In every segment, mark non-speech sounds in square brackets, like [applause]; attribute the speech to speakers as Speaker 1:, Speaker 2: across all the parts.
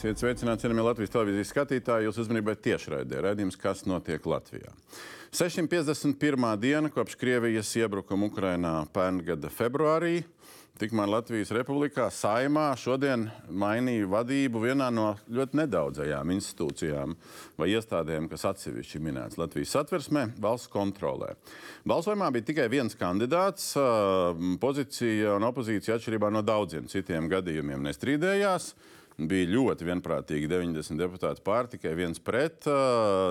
Speaker 1: Esiet sveicināti, cienījamie Latvijas televīzijas skatītāji. Jūs uzmanībai tiešraidē redzējums, kas notiek Latvijā. 651. diena kopš Krievijas iebrukuma Ukrainā pērn gada februārī. Tikmēr Latvijas Republikā saimā šodien mainīja vadību vienā no ļoti nedaudzajām institūcijām vai iestādēm, kas atsevišķi minēts Latvijas satversmē, valsts kontrolē. Balsojumā bija tikai viens kandidāts. Pozīcija un opozīcija atšķirībā no daudziem citiem gadījumiem nestrīdējās bija ļoti vienprātīgi 90 deputāti pār, tikai viens pret,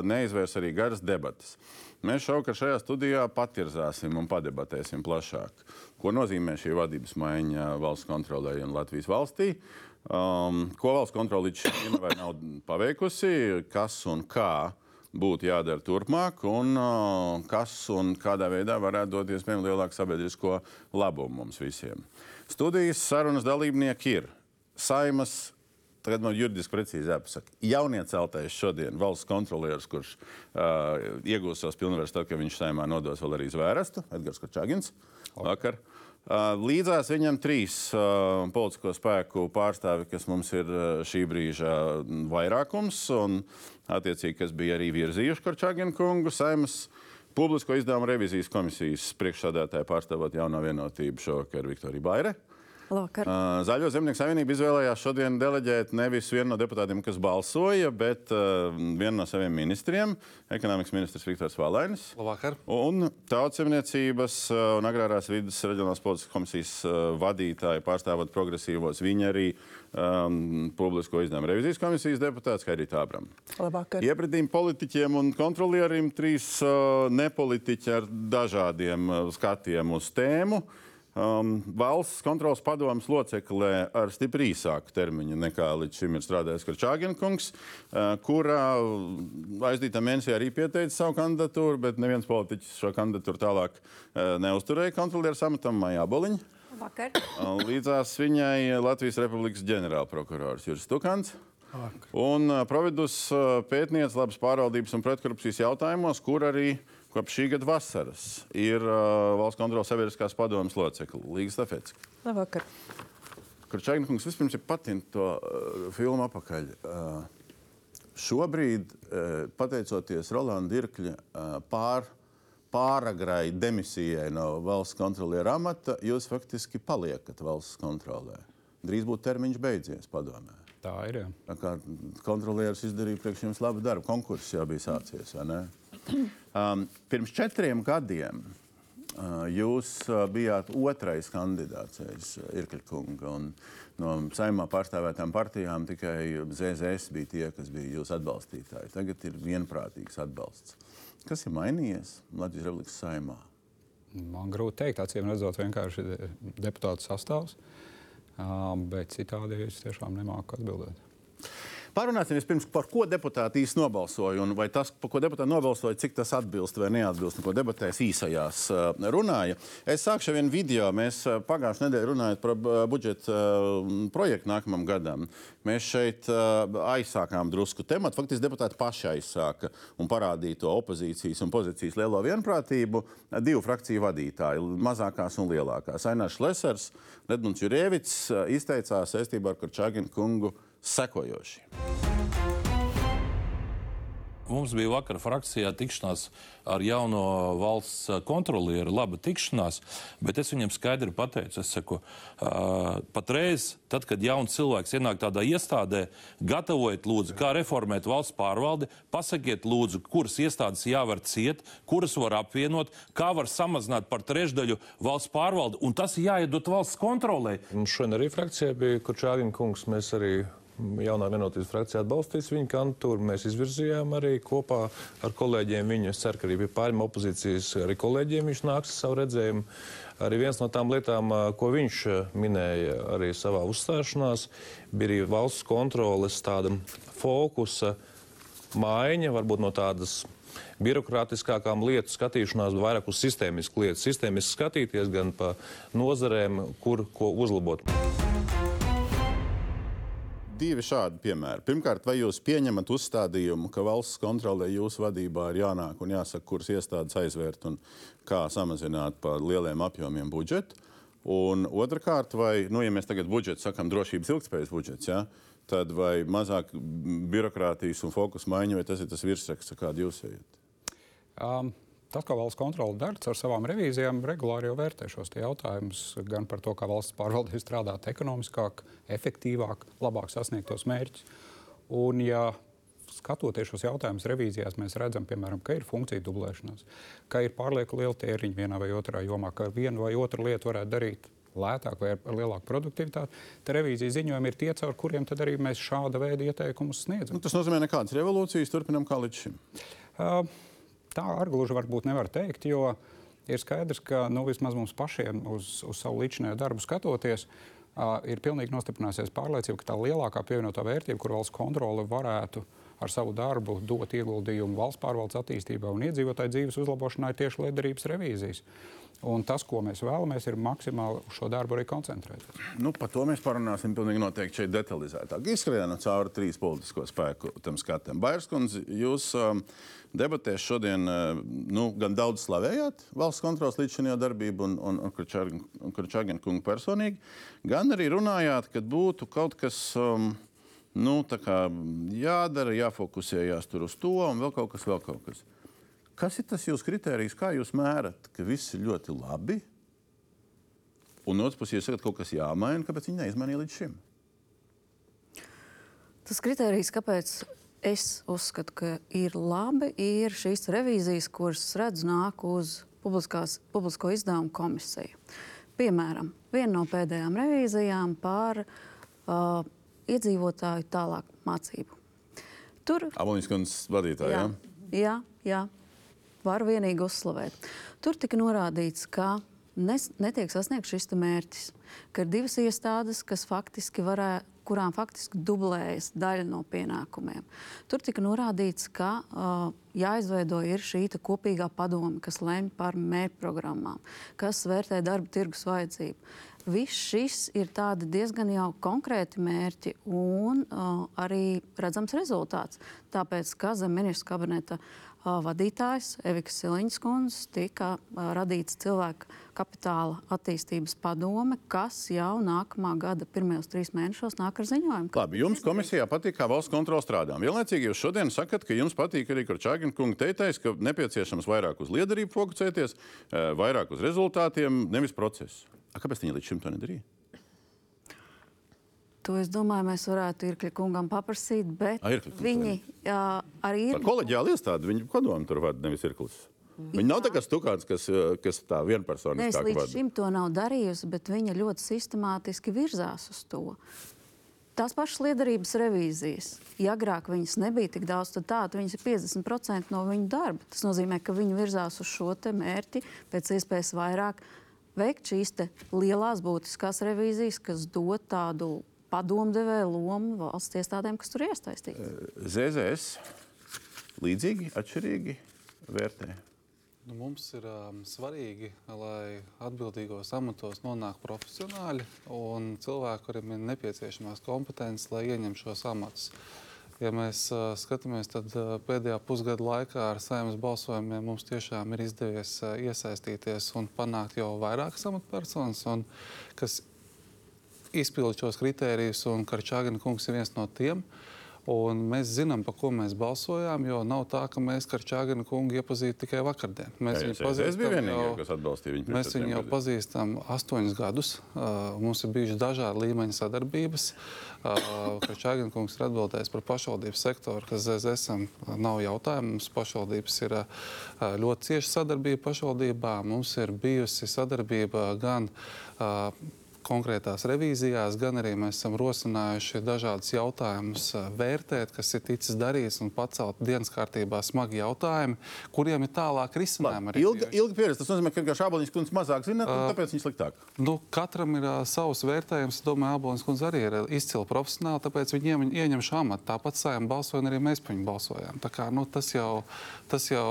Speaker 1: neizvērs arī garas debatas. Mēs šovakar šajā studijā patirzāsim un padebatēsim plašāk, ko nozīmē šī vadības maiņa valsts kontrolē un Latvijas valstī. Um, ko valsts kontrole līdz šim nav paveikusi, kas un kā būtu jādara turpmāk, un uh, kas un kādā veidā varētu dot iespējami lielāku sabiedrisko labumu mums visiem. Studijas sarunas dalībnieki ir Saimas Tagad man juridiski precīzi jāpasaka. Jaunieceltais šodien valsts kontrolieris, kurš uh, iegūs savus pilnvaras tad, kad viņš saimā nodos vēl arī zvērestu, Edgars Kačagins. Vakar. Uh, līdzās viņam trīs uh, politisko spēku pārstāvi, kas mums ir šī brīža vairākums, un attiecīgi, kas bija arī virzījuši Kačagina kungu saimas publisko izdevumu revizijas komisijas priekšsādātāja pārstāvot jauno vienotību šovakar Viktorija Baire.
Speaker 2: Labvakar.
Speaker 1: Zaļo zemnieku savienība izvēlējās šodien deleģēt nevis vienu no deputātiem, kas balsoja, bet uh, vienu no saviem ministriem - ekonomikas ministrs Viktors Valainis.
Speaker 3: Labvakar.
Speaker 1: Un tautsēmniecības un agrārās vidas reģionālās politikas komisijas uh, vadītāji pārstāvot progresīvos. Viņi arī um, publisko izdevumu revizijas komisijas deputāts Haidita Abram.
Speaker 2: Labvakar.
Speaker 1: Iepratīm politiķiem un kontrolierim trīs uh, nepolitiķi ar dažādiem uh, skatiem uz tēmu. Um, valsts kontrolas padomus loceklē ar stipri īsāku termiņu nekā līdz šim ir strādājis Karčāgenkungs, uh, kurā aizdītā mēnesī arī pieteica savu kandidatūru, bet neviens politiķis šo kandidatūru tālāk uh, neuzturēja kontrolieru samatam Maijā.
Speaker 2: Vakar.
Speaker 1: Uh, līdzās viņai Latvijas Republikas ģenerālprokurors Juris Tukants. Un Providus pētniece labas pārvaldības un pretkorupcijas jautājumos, kur arī kopš šī gada vasaras ir uh, valsts kontrolas sabiedriskās padomas locekli Līga Stafets.
Speaker 2: Labvakar.
Speaker 1: Kur Čaignakungs vispirms ir patint to uh, filmu apakaļ. Uh, šobrīd, uh, pateicoties Rolanda Dirkļa uh, pār, pāragrai demisijai no valsts kontroliera amata, jūs faktiski paliekat valsts kontrolē. Drīz būtu termiņš beidzies padomē.
Speaker 3: Tā ir. Jā.
Speaker 1: Tā kā kontrolieris izdarīja priekš jums labu darbu, konkurss jau bija sācies? [clears throat] Um, pirms četriem gadiem uh, jūs uh, bijāt otrais kandidāts aiz uh, Irkļa kunga. No saimā pārstāvētām partijām tikai ZZS bija tie, kas bija jūsu atbalstītāji. Tagad ir vienprātīgs atbalsts. Kas ir mainījies Latvijas Republikas saimā?
Speaker 3: Man grūti pateikt, acīm redzot, vienkārši deputātu sastāvs. Bet citādi es tiešām nemāku atbildēt.
Speaker 1: Parunāsim vispirms, par ko deputāti īsti nobalsoja, un vai tas, par ko deputāti nobalsoja, cik tas atbilst vai neatbilst, un ko debatēs īsajās uh, runāja. Es sākšu ar vienu video. Mēs uh, pagājušajā nedēļā runājot par uh, budžeta projektu nākamam gadam. Mēs šeit aizsākām drusku tematu. Faktiski deputāti paši aizsāka un parādīja to opozīcijas un pozīcijas lielo vienprātību divu frakciju vadītāji, mazākās un lielākās. Ainārs Lesers, Redmunds Jurēvits izteicās saistībā ar Karčāginu kungu sekojoši.
Speaker 4: Mums bija vakar frakcijā tikšanās ar jauno valsts kontrolieru, laba tikšanās, bet es viņam skaidri pateicu, es saku, uh, patreiz, tad, kad jauns cilvēks ienāk tādā iestādē, gatavojiet lūdzu, kā reformēt valsts pārvaldi, pasakiet lūdzu, kuras iestādes jāvar ciet, kuras var apvienot, kā var samazināt par trešdaļu valsts pārvaldi, un tas jāiedot valsts kontrolē.
Speaker 5: Mums šodien arī frakcijā bija Kurčāgina kungs, mēs arī jaunā vienotības frakcija atbalstīs viņa kandidatūru. Mēs izvirzījām arī kopā ar kolēģiem viņu. Es ceru, ka arī pie pārējiem opozīcijas arī kolēģiem viņš nāks savu redzējumu. Arī viens no tām lietām, ko viņš minēja arī savā uzstāšanās, bija arī valsts kontroles tāda fokusa maiņa, varbūt no tādas birokrātiskākām lietu skatīšanās, bet vairāk uz sistēmisku lietu. Sistēmiski skatīties gan pa nozarēm, kur ko uzlabot
Speaker 1: divi šādi piemēri. Pirmkārt, vai jūs pieņemat uzstādījumu, ka valsts kontrolē jūsu vadībā ir jānāk un jāsaka, kuras iestādes aizvērt un kā samazināt par lieliem apjomiem budžetu? Un otrkārt, vai, nu, ja mēs tagad budžetu sakām drošības ilgspējas budžets, ja, tad vai mazāk birokrātijas un fokusu maiņa, vai tas ir tas virsraksts, kādu jūs ejat?
Speaker 3: Um, Tas, ko valsts kontrole dara ar savām revīzijām, regulāri jau vērtē šos jautājumus gan par to, kā valsts pārvaldība strādāt ekonomiskāk, efektīvāk, labāk sasniegt tos mērķus. Un, ja skatoties šos jautājumus revīzijās, mēs redzam, piemēram, ka ir funkcija dublēšanās, ka ir pārlieku liela tēriņa vienā vai otrā jomā, ka vienu vai otru lietu varētu darīt lētāk vai ar lielāku produktivitāti, tad revīzijas ziņojumi ir tie, caur kuriem arī mēs šāda veida ieteikumus sniedzam.
Speaker 1: Nu, tas nozīmē, nekādas revolūcijas turpinām kā līdz šim.
Speaker 3: Uh, tā arī gluži varbūt nevar teikt, jo ir skaidrs, ka nu, vismaz mums pašiem uz, uz savu līdzinējo darbu skatoties, uh, ir pilnīgi nostiprinājusies pārliecība, ka tā lielākā pievienotā vērtība, kur valsts kontrole varētu ar savu darbu dot ieguldījumu valsts pārvaldes attīstībā un iedzīvotāju dzīves uzlabošanā, ir tieši liederības revīzijas. Un tas, ko mēs vēlamies, ir maksimāli uz šo darbu arī koncentrēties.
Speaker 1: Nu, par to mēs parunāsim pilnīgi noteikti šeit detalizētāk. Izskrienam cauri trīs politisko spēku tam skatam. Bairskundze, jūs um, debatēs šodien uh, nu, gan daudz slavējāt valsts kontrolas līdzinājā darbību un, un, un Kurčāgina kungu personīgi, gan arī runājāt, ka būtu kaut kas. Um, Nu, jādara, jāfokusējās tur uz to, un vēl kaut kas, vēl kaut kas. Kas ir tas jūsu kritērijs, kā jūs mērat, ka viss ir ļoti labi? Un otrs puses, jūs sakat, kaut kas jāmaina, kāpēc viņi neizmainīja līdz šim?
Speaker 2: Tas kritērijs, kāpēc es uzskatu, ka ir labi, ir šīs revīzijas, kuras redzu nāk uz publisko izdevumu komisiju. Piemēram, viena no pēdējām revīzijām par uh, iedzīvotāju tālāk mācību.
Speaker 1: Tur Abonijas vadītāja.
Speaker 2: Jā, jā, jā var vienīgi uzslavēt. Tur tika norādīts, ka nes, netiek sasniegts šis mērķis, ka ir divas iestādes, kas faktiski varētu kurām faktiski dublējas daļa no pienākumiem. Tur tika norādīts, ka uh, jāizveido šī kopīgā padome, kas lemj par mērķprogrammām, kas vērtē darba tirgus vajadzību. Viss šis ir diezgan jau konkrēti mērķi un uh, arī redzams rezultāts. Tāpēc, ka zem ministra kabineta uh, vadītājs Evika Siliņas kundze tika radīts cilvēku kapitāla attīstības padome, kas jau nākamā gada pirmajos trīs mēnešos nāk ar ziņojumu.
Speaker 1: Labi, jums komisijā patīk, kā valsts kontrole strādā. Vienlaicīgi jūs šodien sakat, ka jums patīk arī Korčāgina kunga teiktais, ka nepieciešams vairāk uz liederību fokusēties, vairāk uz rezultātiem, nevis procesu. A, kāpēc viņi līdz šim to nedarīja?
Speaker 2: To es domāju, mēs varētu Irkļa kungam paprasīt, bet A, viņi jā, arī ir.
Speaker 1: Kolēģiāli iestādi, viņi padomu tur vada, nevis Irklis. Viņa nav tā kā stukāns, kas, kas tā vienpersoniski
Speaker 2: strādā. Līdz šim to nav darījusi, bet viņa ļoti sistemātiski virzās uz to. Tās pašas liederības revīzijas. Ja agrāk viņas nebija tik daudz, tad tāda viņas ir 50% no viņu darba. Tas nozīmē, ka viņi virzās uz šo mērķi pēc iespējas vairāk veikt šīs lielās būtiskās revīzijas, kas dod tādu padomdevēja lomu valsts iestādēm, kas tur iesaistītas.
Speaker 1: ZZS līdzīgi, atšķirīgi vērtē.
Speaker 6: Nu, mums ir um, svarīgi, lai atbildīgos amatos nonāk profesionāļi un cilvēki, kuriem ir nepieciešamās kompetences, lai ieņem šos amatus. Ja mēs uh, skatāmies, tad uh, pēdējā pusgada laikā ar saimnes balsojumiem mums tiešām ir izdevies uh, iesaistīties un panākt jau vairākas amatpersonas, un, kas izpilda šos kritērijus, un Karčāgina kungs ir viens no tiem. Un mēs zinām, par ko mēs balsojām, jo nav tā, ka mēs Karčāgina kungu iepazīstam tikai vakardien. Mēs
Speaker 1: jā, viņu pazīstam vienīgā, jau, viņu.
Speaker 6: Mēs viņu jau pazīstam astoņus gadus. Uh, mums ir bijušas dažādi līmeņi sadarbības. Uh, Karčāgina kungs ir atbildējis par pašvaldības sektoru, kas ZSM nav jautājumu. Mums pašvaldības ir uh, ļoti cieša sadarbība pašvaldībā. Mums ir bijusi sadarbība gan uh, konkrētās revīzijās, gan arī mēs esam rosinājuši dažādus jautājumus eh, vērtēt, kas ir ticis darīts un pacelt dienas kārtībā smagi jautājumi, kuriem ir tālāk risinājumi.
Speaker 1: Ilgi, ilgi pieredze, tas nozīmē, ka Šāboliņš kundze mazāk zina, uh, tāpēc viņš sliktāk.
Speaker 6: Nu, katram ir uh, savs vērtējums. Es domāju, Aboliņš kundze arī ir izcila profesionāli, tāpēc viņi ieņem šo amatu. Tāpat sājām balsoja, un arī mēs par viņu balsojām. Tā kā, nu, tas jau, tas jau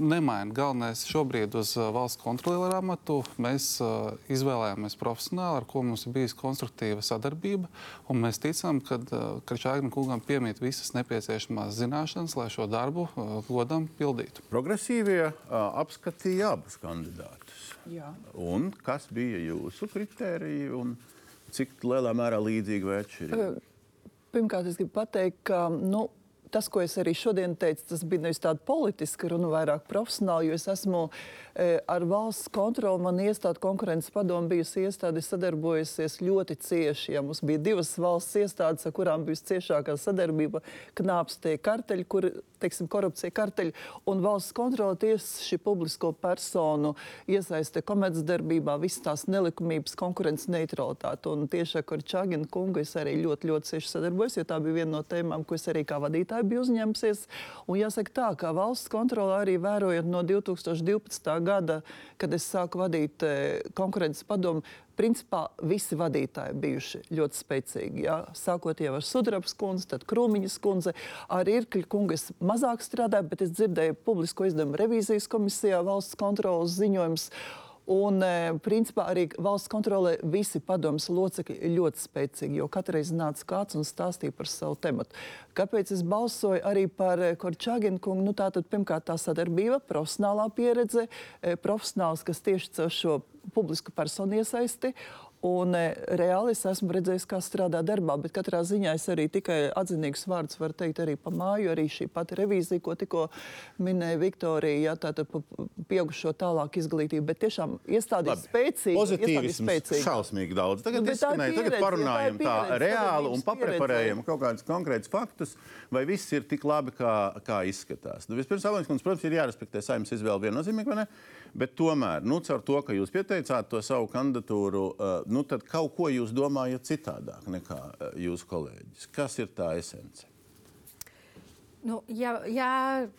Speaker 6: nemaina. Galvenais šobrīd uz valsts kontrolieru amatu mēs uh, izvēlējāmies profesionāli, ar ko mums ir bijusi konstruktīva sadarbība. Mēs ticam, ka uh, Kračāgam kungam piemīt visas nepieciešamās zināšanas, lai šo darbu uh, godam pildītu.
Speaker 1: Progresīvie apskatīja abus kandidātus. Jā. Un kas bija jūsu kritēriji un cik lielā mērā līdzīgi vai atšķirīgi?
Speaker 7: Pirmkārt, es gribu pateikt, ka nu, tas, ko es arī šodien teicu, tas bija nevis tāda politiska runa, vairāk profesionāla, jo es esmu e, ar valsts kontroli, man iestāde konkurences padomu bijusi iestāde, sadarbojusies ļoti cieši. Ja mums bija divas valsts iestādes, ar kurām bijusi ciešākā sadarbība, knāpstie karteļi, kur, teiksim, korupcija karteļi, un valsts kontrole tieši publisko personu iesaiste komercdarbībā, visas tās nelikumības, konkurences neutralitāte. Un tieši ar Korčāginu kungu es arī ļoti, ļoti cieši sadarbojos, jo tā bija viena no tēmām, ko es arī kā vadītāja bija uzņemsies. Un jāsaka tā, ka valsts kontrole arī vērojot no 2012. Gada, kad es sāku vadīt e, konkurences padomu, principā visi vadītāji bijuši ļoti spēcīgi. Jā. Sākot jau ar Sudrabas kundzi, tad Krūmiņas kundze, ar Irkļa kungu es mazāk strādāju, bet es dzirdēju publisko izdevumu revīzijas komisijā valsts kontrolas ziņojumus. Un, e, principā, arī valsts kontrolē visi padomus locekļi ļoti spēcīgi, jo katru reizi nāca kāds un stāstīja par savu tematu. Kāpēc es balsoju arī par e, Korčāginu kungu? Nu, tā tad pirmkārt tā sadarbība, profesionālā pieredze, e, profesionāls, kas tieši caur šo publisku personu iesaisti. Un e, reāli es esmu redzējis, kā strādā darbā, bet katrā ziņā es arī tikai atzinīgus vārdus varu teikt arī pa māju, arī šī pati revīzija, ko tikko minēja Viktorija, jā, tātad pieaugušo tālāk izglītību, bet tiešām iestādi ir spēcīgi.
Speaker 1: Pozitīvisms šausmīgi daudz. Tagad nu, izskanēja, tagad parunājam tā, pieredze, tā reāli un papreparējam kaut kādus konkrētus faktus, vai viss ir tik labi, kā, kā izskatās. Nu, vispirms, Alēns, protams, ir jārespektē saimnes izvēle viennozīmīgi, vai ne? Bet tomēr, nu, caur to, ka jūs pieteicāt to savu kandidatūru, uh, nu, tad kaut ko jūs domājat citādāk nekā uh, jūsu kolēģis. Kas ir tā esence?
Speaker 8: Nu, ja, ja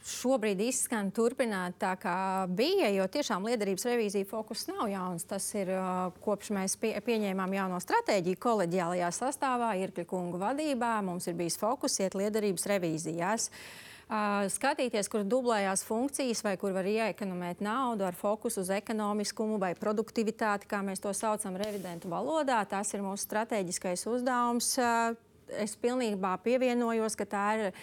Speaker 8: šobrīd izskan turpināt tā, kā bija, jo tiešām liederības revīzija fokus nav jauns. Tas ir uh, kopš mēs pie, pieņēmām jauno stratēģiju koleģiālajā sastāvā, Irkļa kungu vadībā. Mums ir bijis fokus iet liederības revīzijās. Uh, skatīties, kur dublējās funkcijas vai kur var ieekonomēt naudu ar fokusu uz ekonomiskumu vai produktivitāti, kā mēs to saucam revidentu valodā. Tas ir mūsu strateģiskais uzdevums. Es pilnībā pievienojos, ka tā ir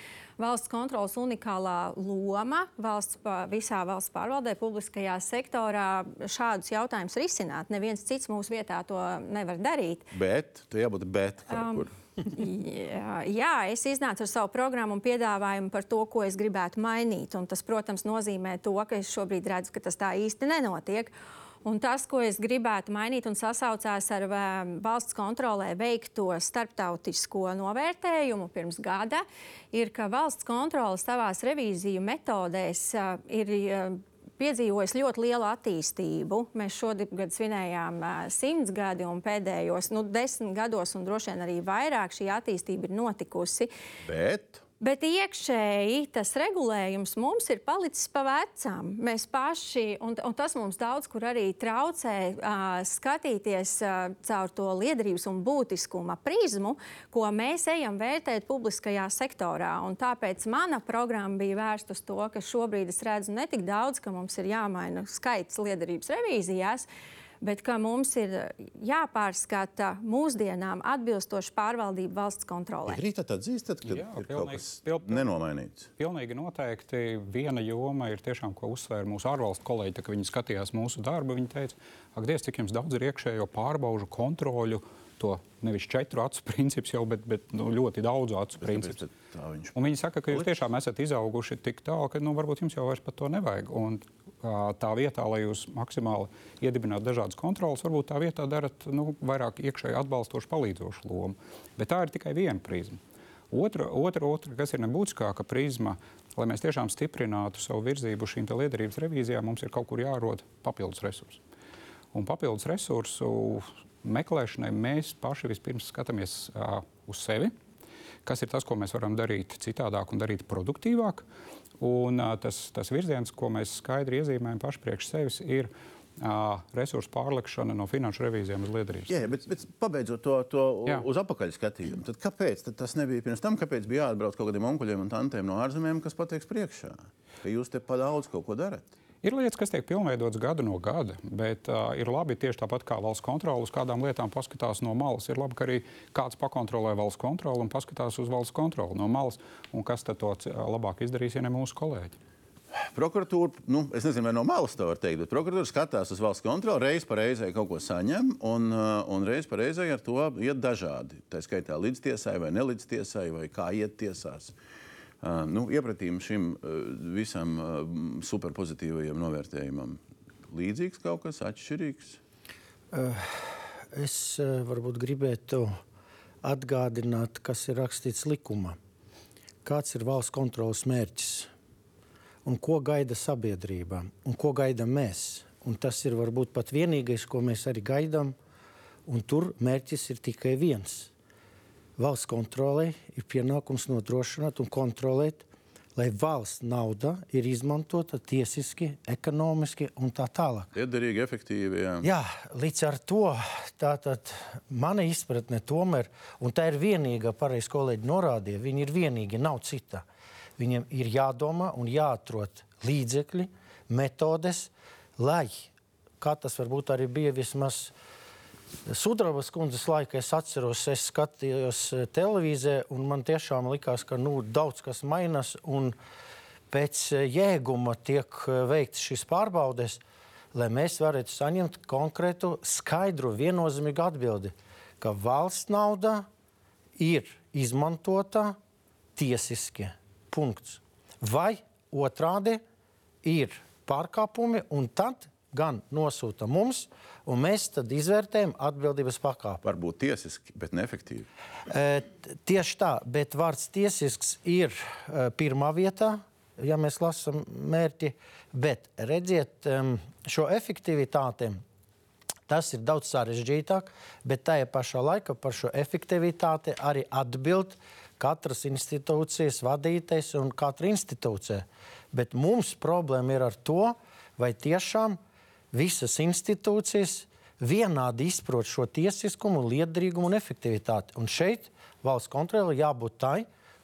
Speaker 8: valsts kontrolas unikālā loma valsts, visā valsts pārvaldē, publiskajā sektorā šādus jautājumus risināt. Neviens cits mūsu vietā to nevar darīt.
Speaker 1: Bet, tu jābūt bet kaut um, kur
Speaker 8: jā, jā, es iznācu ar savu programmu un piedāvājumu par to, ko es gribētu mainīt. Un tas, protams, nozīmē to, ka es šobrīd redzu, ka tas tā īsti nenotiek. Un tas, ko es gribētu mainīt un sasaucās ar um, valsts kontrolē veikto starptautisko novērtējumu pirms gada, ir, ka valsts kontrole savās revīziju metodēs uh, ir uh, piedzīvojis ļoti lielu attīstību. Mēs šogad svinējām simts gadi, un pēdējos nu, desmit gados, un droši vien arī vairāk, šī attīstība ir notikusi.
Speaker 1: Bet
Speaker 8: Bet iekšēji tas regulējums mums ir palicis pa vecam. Mēs paši, un, un tas mums daudz kur arī traucē uh, skatīties uh, caur to liederības un būtiskuma prizmu, ko mēs ejam vērtēt publiskajā sektorā. Un tāpēc mana programma bija vērsta uz to, ka šobrīd es redzu ne tik daudz, ka mums ir jāmaina skaits liederības revīzijās, uh, bet ka mums ir jāpārskata mūsdienām atbilstoši pārvaldība valsts kontrolē.
Speaker 1: Rītā atzīstat, ka Jā, ir pilnīgi, kaut kas pil, pil, nenomainīts.
Speaker 3: Pilnīgi noteikti viena joma ir tiešām, ko uzsvēra mūsu ārvalstu kolēģi, kad viņi skatījās mūsu darbu. Viņi teica, ak, Dievs, cik jums daudz ir iekšējo pārbaužu kontroļu to nevis četru acu [laughs] princips, jau, bet, bet nu, ļoti daudz acu princips. Viņš... Un viņi saka, ka jūs tiešām esat izauguši tik tālu, ka nu, varbūt jums jau vairs par to nevajag. Un tā vietā, lai jūs maksimāli iedibinātu dažādas kontrolas, varbūt tā vietā darat nu, vairāk iekšēji atbalstošu, palīdzošu lomu. Bet tā ir tikai viena prizma. Otra, otra, otra kas ir nebūtiskāka prizma, lai mēs tiešām stiprinātu savu virzību šīm liederības revīzijām, mums ir kaut kur jārod papildus resursi. Un papildus resursu meklēšanai mēs paši vispirms skatāmies uh, uz sevi, kas ir tas, ko mēs varam darīt citādāk un darīt produktīvāk. Un, uh, tas, tas virziens, ko mēs skaidri iezīmējam paši priekš sevis, ir uh, resursu pārlikšana no finanšu revīzijām uz liederības.
Speaker 1: Jā, bet, bet pabeidzot to, to Jā. uz apakaļ skatījumu, tad kāpēc tad tas nebija pirms tam? Kāpēc bija jāatbrauc kaut kādiem onkuļiem un tantiem no ārzemēm, kas pateiks priekšā, ka jūs te pa daudz kaut ko darat?
Speaker 3: Ir lietas, kas tiek pilnveidotas gadu no gada, bet uh, ir labi tieši tāpat kā valsts kontrole uz kādām lietām paskatās no malas. Ir labi, ka arī kāds pakontrolē valsts kontroli un paskatās uz valsts kontroli no malas. Un kas tad to labāk izdarīs, ja ne mūsu kolēģi?
Speaker 1: Prokuratūra, nu, es nezinu, vai no malas to var teikt, bet prokuratūra skatās uz valsts kontroli, reiz pa reizē kaut ko saņem, un, un reiz pa reizē ar to iet dažādi. Tā skaitā līdztiesai vai nelīdztiesai, vai kā iet tiesās. Uh, nu, iepratīm šim visam superpozitīvajam novērtējumam līdzīgs kaut kas atšķirīgs.
Speaker 9: Es varbūt gribētu atgādināt, kas ir rakstīts likumā. Kāds ir valsts kontrolas mērķis un ko gaida sabiedrība un ko gaidām mēs. Un tas ir varbūt pat vienīgais, ko mēs arī gaidām. Un tur mērķis ir tikai viens. Valsts kontrolē ir pienākums nodrošināt un kontrolēt, lai valsts nauda ir izmantota tiesiski, ekonomiski un tā tālāk.
Speaker 1: Liederīgi, efektīvi. Jā.
Speaker 9: Jā, līdz ar to tātad, mana izpratne tomēr, un tā ir vienīgā, pareizi kolēģi norādīja, viņi ir vienīgi, nav cita. Viņiem ir jādomā un jāatrod līdzekļi, metodes, lai, kā tas varbūt arī bija vismaz Sudrabas kundzes laika, es atceros, es skatījos eh, televīzē, un man tiešām likās, ka nu, daudz kas mainās, un pēc eh, jēguma tiek eh, veikts šis pārbaudes, lai mēs varētu saņemt konkrētu, skaidru, viennozīmīgu atbildi, ka valsts nauda ir izmantota tiesiski. Punkts. Vai otrādi ir pārkāpumi, un tad gan nosūta mums, un mēs tad izvērtējam atbildības pakāpi.
Speaker 1: Varbūt tiesiski, bet neefektīvi.
Speaker 9: E, tieši tā, bet vārds tiesisks ir e, pirmā vietā, ja mēs lasām mērķi, bet redziet em, šo efektivitāti. Tas ir daudz sarežģītāk, bet tajā pašā laikā par šo efektivitāti arī atbild katras institūcijas vadītājs un katra institūcija. Bet mums problēma ir ar to, vai tiešām visas institūcijas vienādi izprot šo tiesiskumu, liederīgumu un efektivitāti. Un šeit valsts kontrole jābūt tai,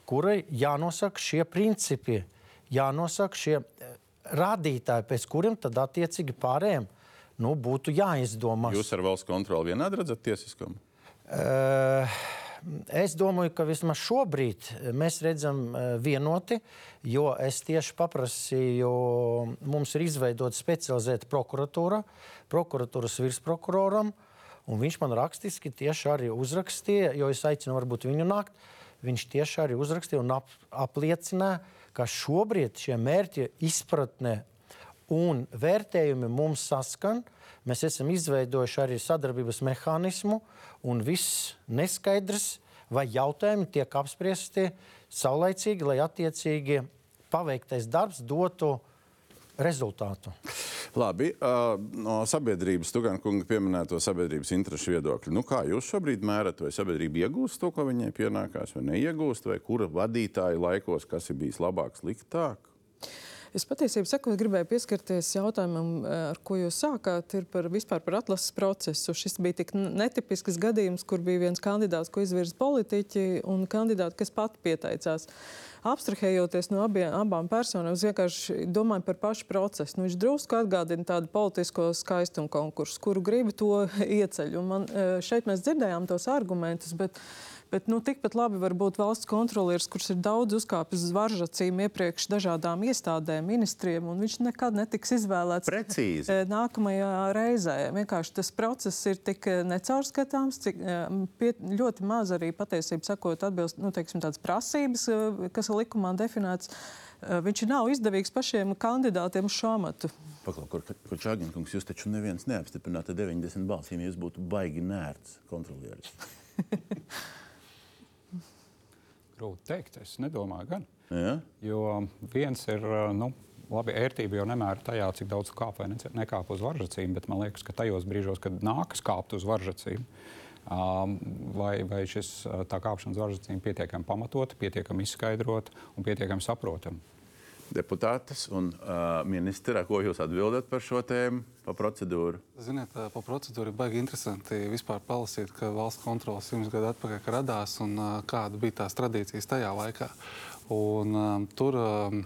Speaker 9: kurai jānosaka šie principi, jānosaka šie eh, rādītāji, pēc kuriem tad attiecīgi pārējiem nu, būtu jāizdomā.
Speaker 1: Jūs ar valsts kontroli vienādi redzat tiesiskumu?
Speaker 9: Uh, Es domāju, ka vismaz šobrīd mēs redzam eh, vienoti, jo es tieši paprasīju, mums ir izveidota specializēta prokuratūra, prokuratūras virsprokuroram, un viņš man rakstiski tieši arī uzrakstīja, jo es aicinu varbūt viņu nākt. Viņš tieši arī uzrakstīja un ap, apliecināja, ka šobrīd šie mērķi izpratne un vērtējumi mums saskan. Mēs esam izveidojuši arī sadarbības mehānismu, un viss neskaidrs vai jautājumi tiek apspriesti saulaicīgi, lai attiecīgi paveiktais darbs dotu rezultātu.
Speaker 1: Labi, uh, no sabiedrības, Tugan kunga pieminēto sabiedrības interešu viedokļa. Nu, kā jūs šobrīd mērat, vai sabiedrība iegūst to, ko viņai pienākās, vai neiegūst, vai kura vadītāja laikos, kas ir bijis labāk, sliktāk?
Speaker 10: Es patiesībā sakot, gribēju pieskarties jautājumam, eh, ar ko jūs sākāt, ir par vispār par atlases procesu. Šis bija tik netipisks gadījums, kur bija viens kandidāts, ko izvirza politiķi, un kandidāti, kas pati pieteicās. Abstrahējoties no abiem, abām personām, es vienkārši domāju par pašu procesu. Nu, viņš drusku atgādina tādu politisko skaistumu konkursu, kuru gribi to [laughs] ieceļ. Un man, eh, šeit mēs dzirdējām tos argumentus, bet Bet nu, tikpat labi var būt valsts kontrolieris, kurš ir daudz uzkāpis uz varžacīm iepriekš dažādām iestādēm, ministriem, un viņš nekad netiks izvēlēts
Speaker 1: Precīzi.
Speaker 10: eh, nākamajā reizē. Vienkārši tas process ir tik eh, necaurskatāms, cik eh, pie, ļoti maz arī patiesībā sakot atbilst nu, teiksim, tādas prasības, kas ir likumā definētas. Viņš nav izdevīgs pašiem kandidātiem uz šo amatu.
Speaker 1: Čāginkungs, jūs taču neviens neapstiprināt ar 90 balsīm, ja jūs būtu baigi nērts kontrolieris. [laughs]
Speaker 3: Grūti teikt, es nedomāju, gan.
Speaker 1: Ja?
Speaker 3: Jo viens ir, nu, labi, ērtība jau nemēra tajā, cik daudz kāp vai nekāp uz varžacīm, bet man liekas, ka tajos brīžos, kad nākas kāpt uz varžacīm, vai, vai šis uh, tā kāpšana uz varžacīm pietiekami pamatot, pietiekami izskaidrot un pietiekami saprotam.
Speaker 1: Deputātes un uh, ministra, ko jūs atbildat par šo tēmu, par procedūru?
Speaker 6: Ziniet, ā, pa procedūru ir baigi interesanti vispār palasīt, ka valsts kontrole simts gadu atpakaļ ka radās un ā, kāda bija tās tradīcijas tajā laikā. Un, um, tur um,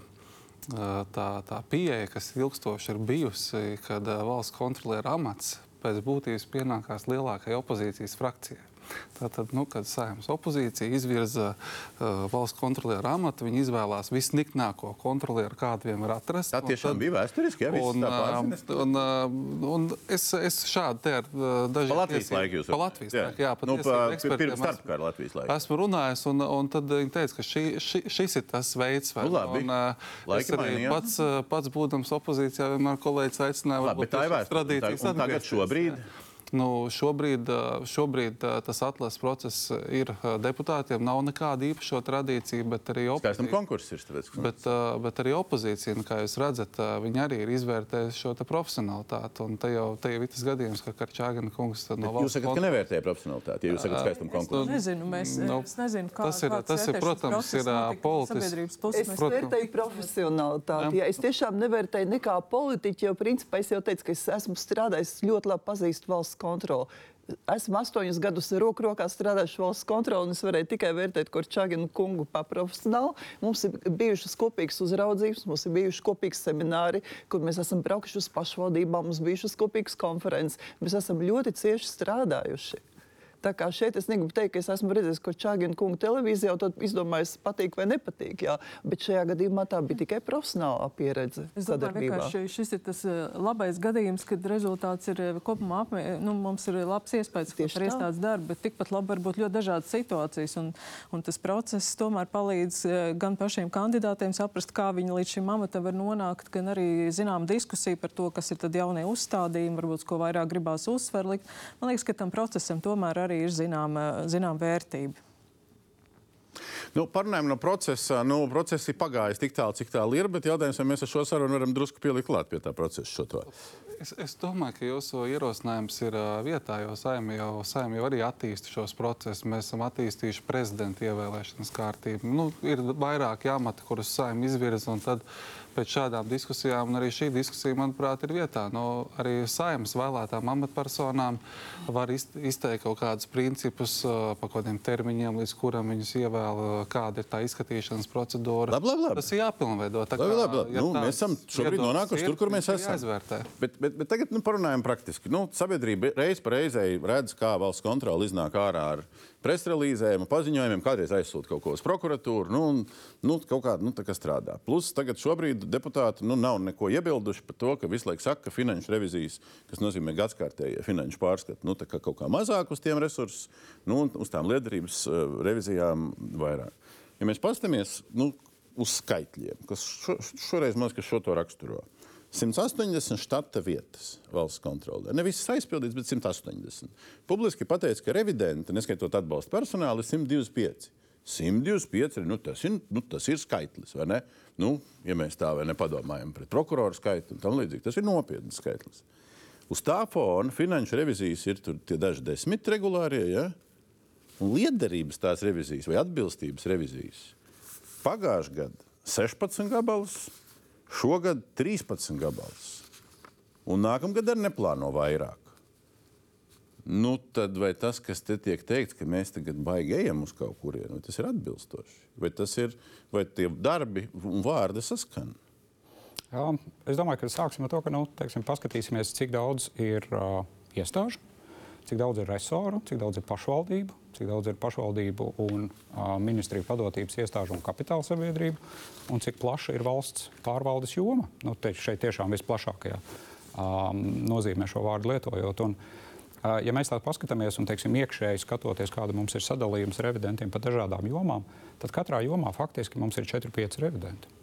Speaker 6: ā, tā, tā pieeja, kas ilgstoši ir bijusi, kad ā, valsts kontroliera amats pēc būtības pienākās lielākajai opozīcijas frakcijai. Tātad, nu, kad saimnes opozīcija izvirza uh, valsts kontrolieru amatu, viņi izvēlās visniknāko kontrolieru, kādu vien var atrast.
Speaker 1: Tā tiešām
Speaker 6: Un
Speaker 1: bija vēsturiski, ja viss
Speaker 6: un,
Speaker 1: tā pārzines?
Speaker 6: uh, un, uh, un es, es šādi te ar dažiem
Speaker 1: Pa Latvijas laiku jūs
Speaker 6: Pa Latvijas
Speaker 1: jā.
Speaker 6: laiku, jā. pa
Speaker 1: Nu, pa- pirms starpkara Latvijas laiku.
Speaker 6: Esmu runājis, un, un tad viņi teica, ka šī, šī, šis ir tas veids, vai
Speaker 1: Nu, labi.
Speaker 6: un, uh, es arī
Speaker 1: mainījās.
Speaker 6: pats, pats būdams opozīcijā, vienmēr kolēģis aicināja,
Speaker 1: Labi, bet tā ir vēsture. Un tagad šobrīd?
Speaker 6: Nu, šobrīd, uh, šobrīd uh, tas atlases process ir uh, deputātiem. Nav nekāda īpaša tradīcija, bet arī opozīcija.
Speaker 1: konkurss ir. Tāpēc, ka-
Speaker 6: Bet, bet arī opozīcija, nu, kā jūs redzat, viņi arī ir izvērtējuši šo te profesionalitāti. Un te jau, te jau ir tas gadījums, ka Karčāgana kungs no
Speaker 1: Bet Jūs
Speaker 6: valsts
Speaker 1: sakat, ka
Speaker 6: konta-
Speaker 1: nevērtēja profesionalitāti, ja jūs sakat skaistam konkursam.
Speaker 10: Nezinu, mēs,
Speaker 6: Nu,
Speaker 10: es nezinu, kā,
Speaker 6: tas ir- tas ir, protams, ir, ā,
Speaker 10: notika no
Speaker 6: politis-
Speaker 10: sabiedrības puses.
Speaker 7: Es vērtēju profesionālitāti. Jā, es tiešām nevērtēju nekā politiķi, jo principā es jau teicu, ka es esmu strādājis ļoti labi pazīstu valsts kontroli. Esmu astoņus gadus roku rokā strādājis valsts kontroli, un es varēju tikai vērtēt Korčāginu kungu pa profesionāli. Mums ir bijušas kopīgas uzraudzības, mums ir bijuši kopīgi semināri, kur mēs esam braukuši uz pašvaldībām, mums bijušas kopīgas konferences. Mēs esam ļoti cieši strādājuši. Tā kā šeit es negribu teikt, ka es esmu redzējis, ko Čāgina kunga televīzijā, tad izdomājis, patīk vai nepatīk. Jā. Bet šajā gadījumā tā bija tikai profesionālā pieredze
Speaker 10: Es domāju, ka šis ir tas eh, labais gadījums, kad rezultāts ir eh, kopumā apmē, nu, mums ir labs iespējas par
Speaker 7: tā.
Speaker 10: iestādes darbu, bet tikpat labi var būt ļoti dažādas situācijas. Un, un tas process tomēr palīdz eh, gan pašiem kandidātiem saprast, kā viņi līdz šim amatam var nonākt, gan arī zinām diskusiju par to, kas ir tad jaunie uzstādījumi, varbūt, ko vairāk gribās uzsver likt. Man liekas, ka tam procesam tomēr arī ir zināma zinām vērtība.
Speaker 1: Nu, Parunājot no procesa, nu, process ir pagājis tik tālu, cik tālu ir, bet jautājums, vai mēs ar šo sarunu varam drusku pielikt klāt pie tā procesa.
Speaker 6: Es, es domāju, ka jūsu ierosinājums ir ā, vietā, jo saimē jau, saim jau arī attīsta šos procesus. Mēs esam attīstījuši prezidenta ievēlēšanas kārtību. Nu, ir vairāki amati, kurus saimē izvirza, un tad pēc šādām diskusijām, arī šī diskusija, manuprāt, ir vietā. Nu, arī saimnes vēlētām amatpersonām var iz, izteikt kaut kādus principus ā, pa kaut kādiem termiņiem, līdz kuram viņus ievēl, kāda ir tā izskatīšanas procedūra.
Speaker 1: Labi, labi, labi.
Speaker 6: Tas ir jāpilnveido. Tā
Speaker 1: Labi,
Speaker 6: kā,
Speaker 1: labi, labi.
Speaker 6: ja
Speaker 1: Nu, mēs esam šobrīd nonākuši
Speaker 6: ir,
Speaker 1: tur, kur mēs esam.
Speaker 6: Jāizvērtē.
Speaker 1: Bet, bet, bet tagad nu, parunājam praktiski. Nu, sabiedrība reiz pa reizei redz, kā valsts kontrole iznāk ārā ar presrelīzēm, paziņojumiem, kādreiz aizsūta kaut ko uz prokuratūru. Nu, un, nu, kaut kā, nu, tā kā strādā. Plus tagad šobrīd deputāti nu, nav neko iebilduši par to, ka visu laiku saka, ka finanšu revizijas, kas nozīmē gadskārtējie finanšu pārskati, nu, kā kaut kā mazāk uz tiem resursus, nu, uz tām liederības uh, revizijām vairāk. Ja mēs paskatāmies nu, uz skaitļiem, kas šo, šoreiz man liekas, ka šo to raksturo. 180 štata vietas valsts kontrolē. Ne visas aizpildītas, bet 180. Publiski pateica, ka revidenti, neskaitot atbalsta personālu, ir 125. 125 ir, nu, tas ir, nu, tas ir skaitlis? Nu, ja mēs tā vai nepadomājam pret prokuroru skaitu un tam līdzīgi, tas ir nopietns skaitlis. Uz tā fona finanšu revizijas ir daži desmit regulārie, ja? un liederības tās revizijas vai atbilstības revizijas. Pagājušajā gadā 16 gabalus, šogad 13 gabalus. Un nākamgad arī neplāno vairāk. Nu, tad vai tas, kas te tiek teikts, ka mēs tagad baigi ejam uz kaut kurienu, vai tas ir atbilstoši? Vai, tas ir, vai tie darbi un vārdi saskan?
Speaker 3: Jā, es domāju, ka sāksim ar to, ka nu, teiksim, paskatīsimies, cik daudz ir uh, iestāžu, cik daudz ir resoru, cik daudz ir pašvaldību, cik daudz ir pašvaldību un uh, ministriju padotības iestāžu un kapitāla sabiedrību, un cik plaša ir valsts pārvaldes joma. Nu, te, šeit tiešām visplašākajā um, nozīmē šo vārdu lietojot. Un, uh, ja mēs tā paskatāmies un teiksim, iekšēji skatoties, kāda mums ir sadalījums revidentiem pa dažādām jomām, tad katrā jomā faktiski mums ir 4-5 revidenti.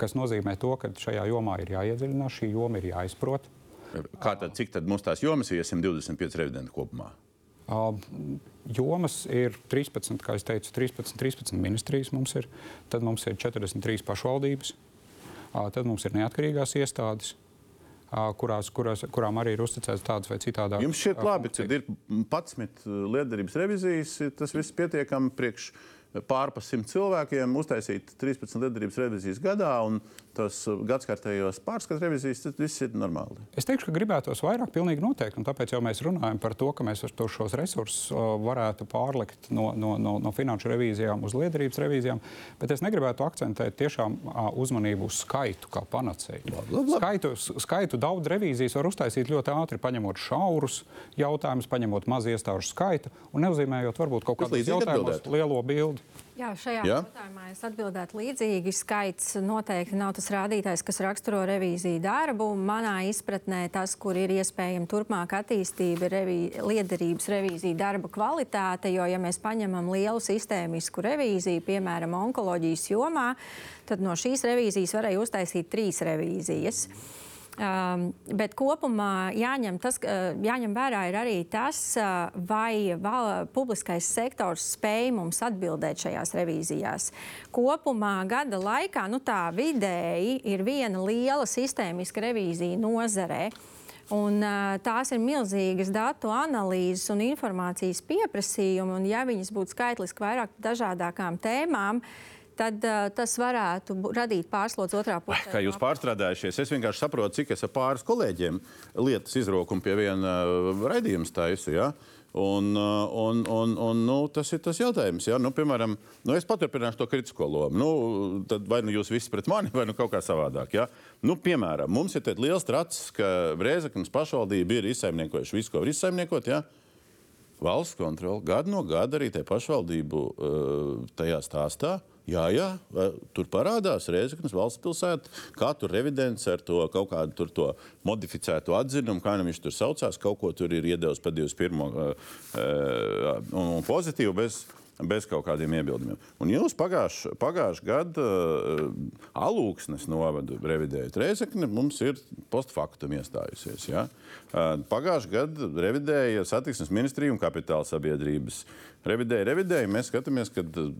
Speaker 3: Tas nozīmē, to, ka šajā jomā ir jāiedziļinās, šī joma ir jāizprot.
Speaker 1: Kā tad, cik tad mums tās jomas ir ja 125 revidenti kopumā?
Speaker 3: Jomas ir 13, kā jau teicu, 13, 13 ministrijas mums ir, tad mums ir 43 pašvaldības, tad mums ir neatkarīgās iestādes, kurās, kurās, kurām arī ir uzticēts tādas vai citādas.
Speaker 1: Jums šķiet labi, ka ir 11 liederības revizijas, tas viss pietiekami priekš pārpa simt cilvēkiem, uztaisīt 13 lietotības revizijas gadā, un tas gadskārtējos pārskatu revizijas, tas viss ir normāli.
Speaker 3: Es teikšu, ka gribētos vairāk pilnīgi noteikti, un tāpēc jau mēs runājam par to, ka mēs to šos resursus varētu pārlikt no, no, no, no finanšu revīzijām uz liederības revīzijām, bet es negribētu akcentēt tiešām uzmanību uz skaitu kā panacēju. Skaitu, skaitu daudz revīzijas var uztaisīt ļoti ātri, paņemot šaurus jautājumus, paņemot maz iestāžu skaitu un neuzīmējot varbūt kaut kādus jautājumus lielo bildi.
Speaker 8: Jā, šajā Jā? jautājumā es atbildētu līdzīgi. Skaits noteikti nav tas rādītājs, kas raksturo revīziju darbu. Manā izpratnē tas, kur ir iespējama turpmāka attīstība, ir revī, liederības revīzija darba kvalitāte. Jo, ja mēs paņemam lielu sistēmisku revīziju, piemēram, onkoloģijas jomā, tad no šīs revīzijas varēja uztaisīt trīs revīzijas. Um, bet kopumā jāņem, tas, uh, jāņem vērā arī tas, uh, vai val, publiskais sektors spēj mums atbildēt šajās revīzijās. Kopumā gada laikā nu, tā vidēji ir viena liela sistēmiska revīzija nozarē. Un, uh, tās ir milzīgas datu analīzes un informācijas pieprasījumi. Un, ja viņas būtu skaitliski vairāk dažādākām tēmām, uh, tad uh, tas varētu radīt pārslodzi otrā pusē.
Speaker 1: Kā jūs pārstrādājušies, es vienkārši saprotu, cik es ar pāris kolēģiem lietas izrokumu pie viena raidījuma taisu. Ja? Un, un, un, un, nu, tas ir tas jautājums. Ja? Nu, piemēram, nu, es paturpināšu to kritisko lomu. Nu, tad vai nu jūs visi pret mani, vai nu kaut kā savādāk. Ja? Nu, piemēram, mums ir liels tracis, ka Brēzaknas pašvaldība ir izsaimniekojuši visu, ko var izsaimniekot. Ja? Valsts kontrole gadu no gada arī tajā pašvaldību tajā stāstā Jā, jā, tur parādās Reizeknas valsts pilsēta, kā tur revidents ar to kaut kādu to modificēto atzinumu, kā nu viņš tur saucās, kaut ko tur ir iedevis pa 21. Uh, uh, un pozitīvu bez bez kaut kādiem iebildumiem. Un jūs pagājušā pagājuš gada uh, alūksnes novadu revidējat. Reizekne mums ir postfaktum iestājusies. Ja? Uh, pagājušā gada revidēja satiksmes ministrija un kapitāla sabiedrības. Revidēja, revidēja. Mēs skatāmies, ka uh,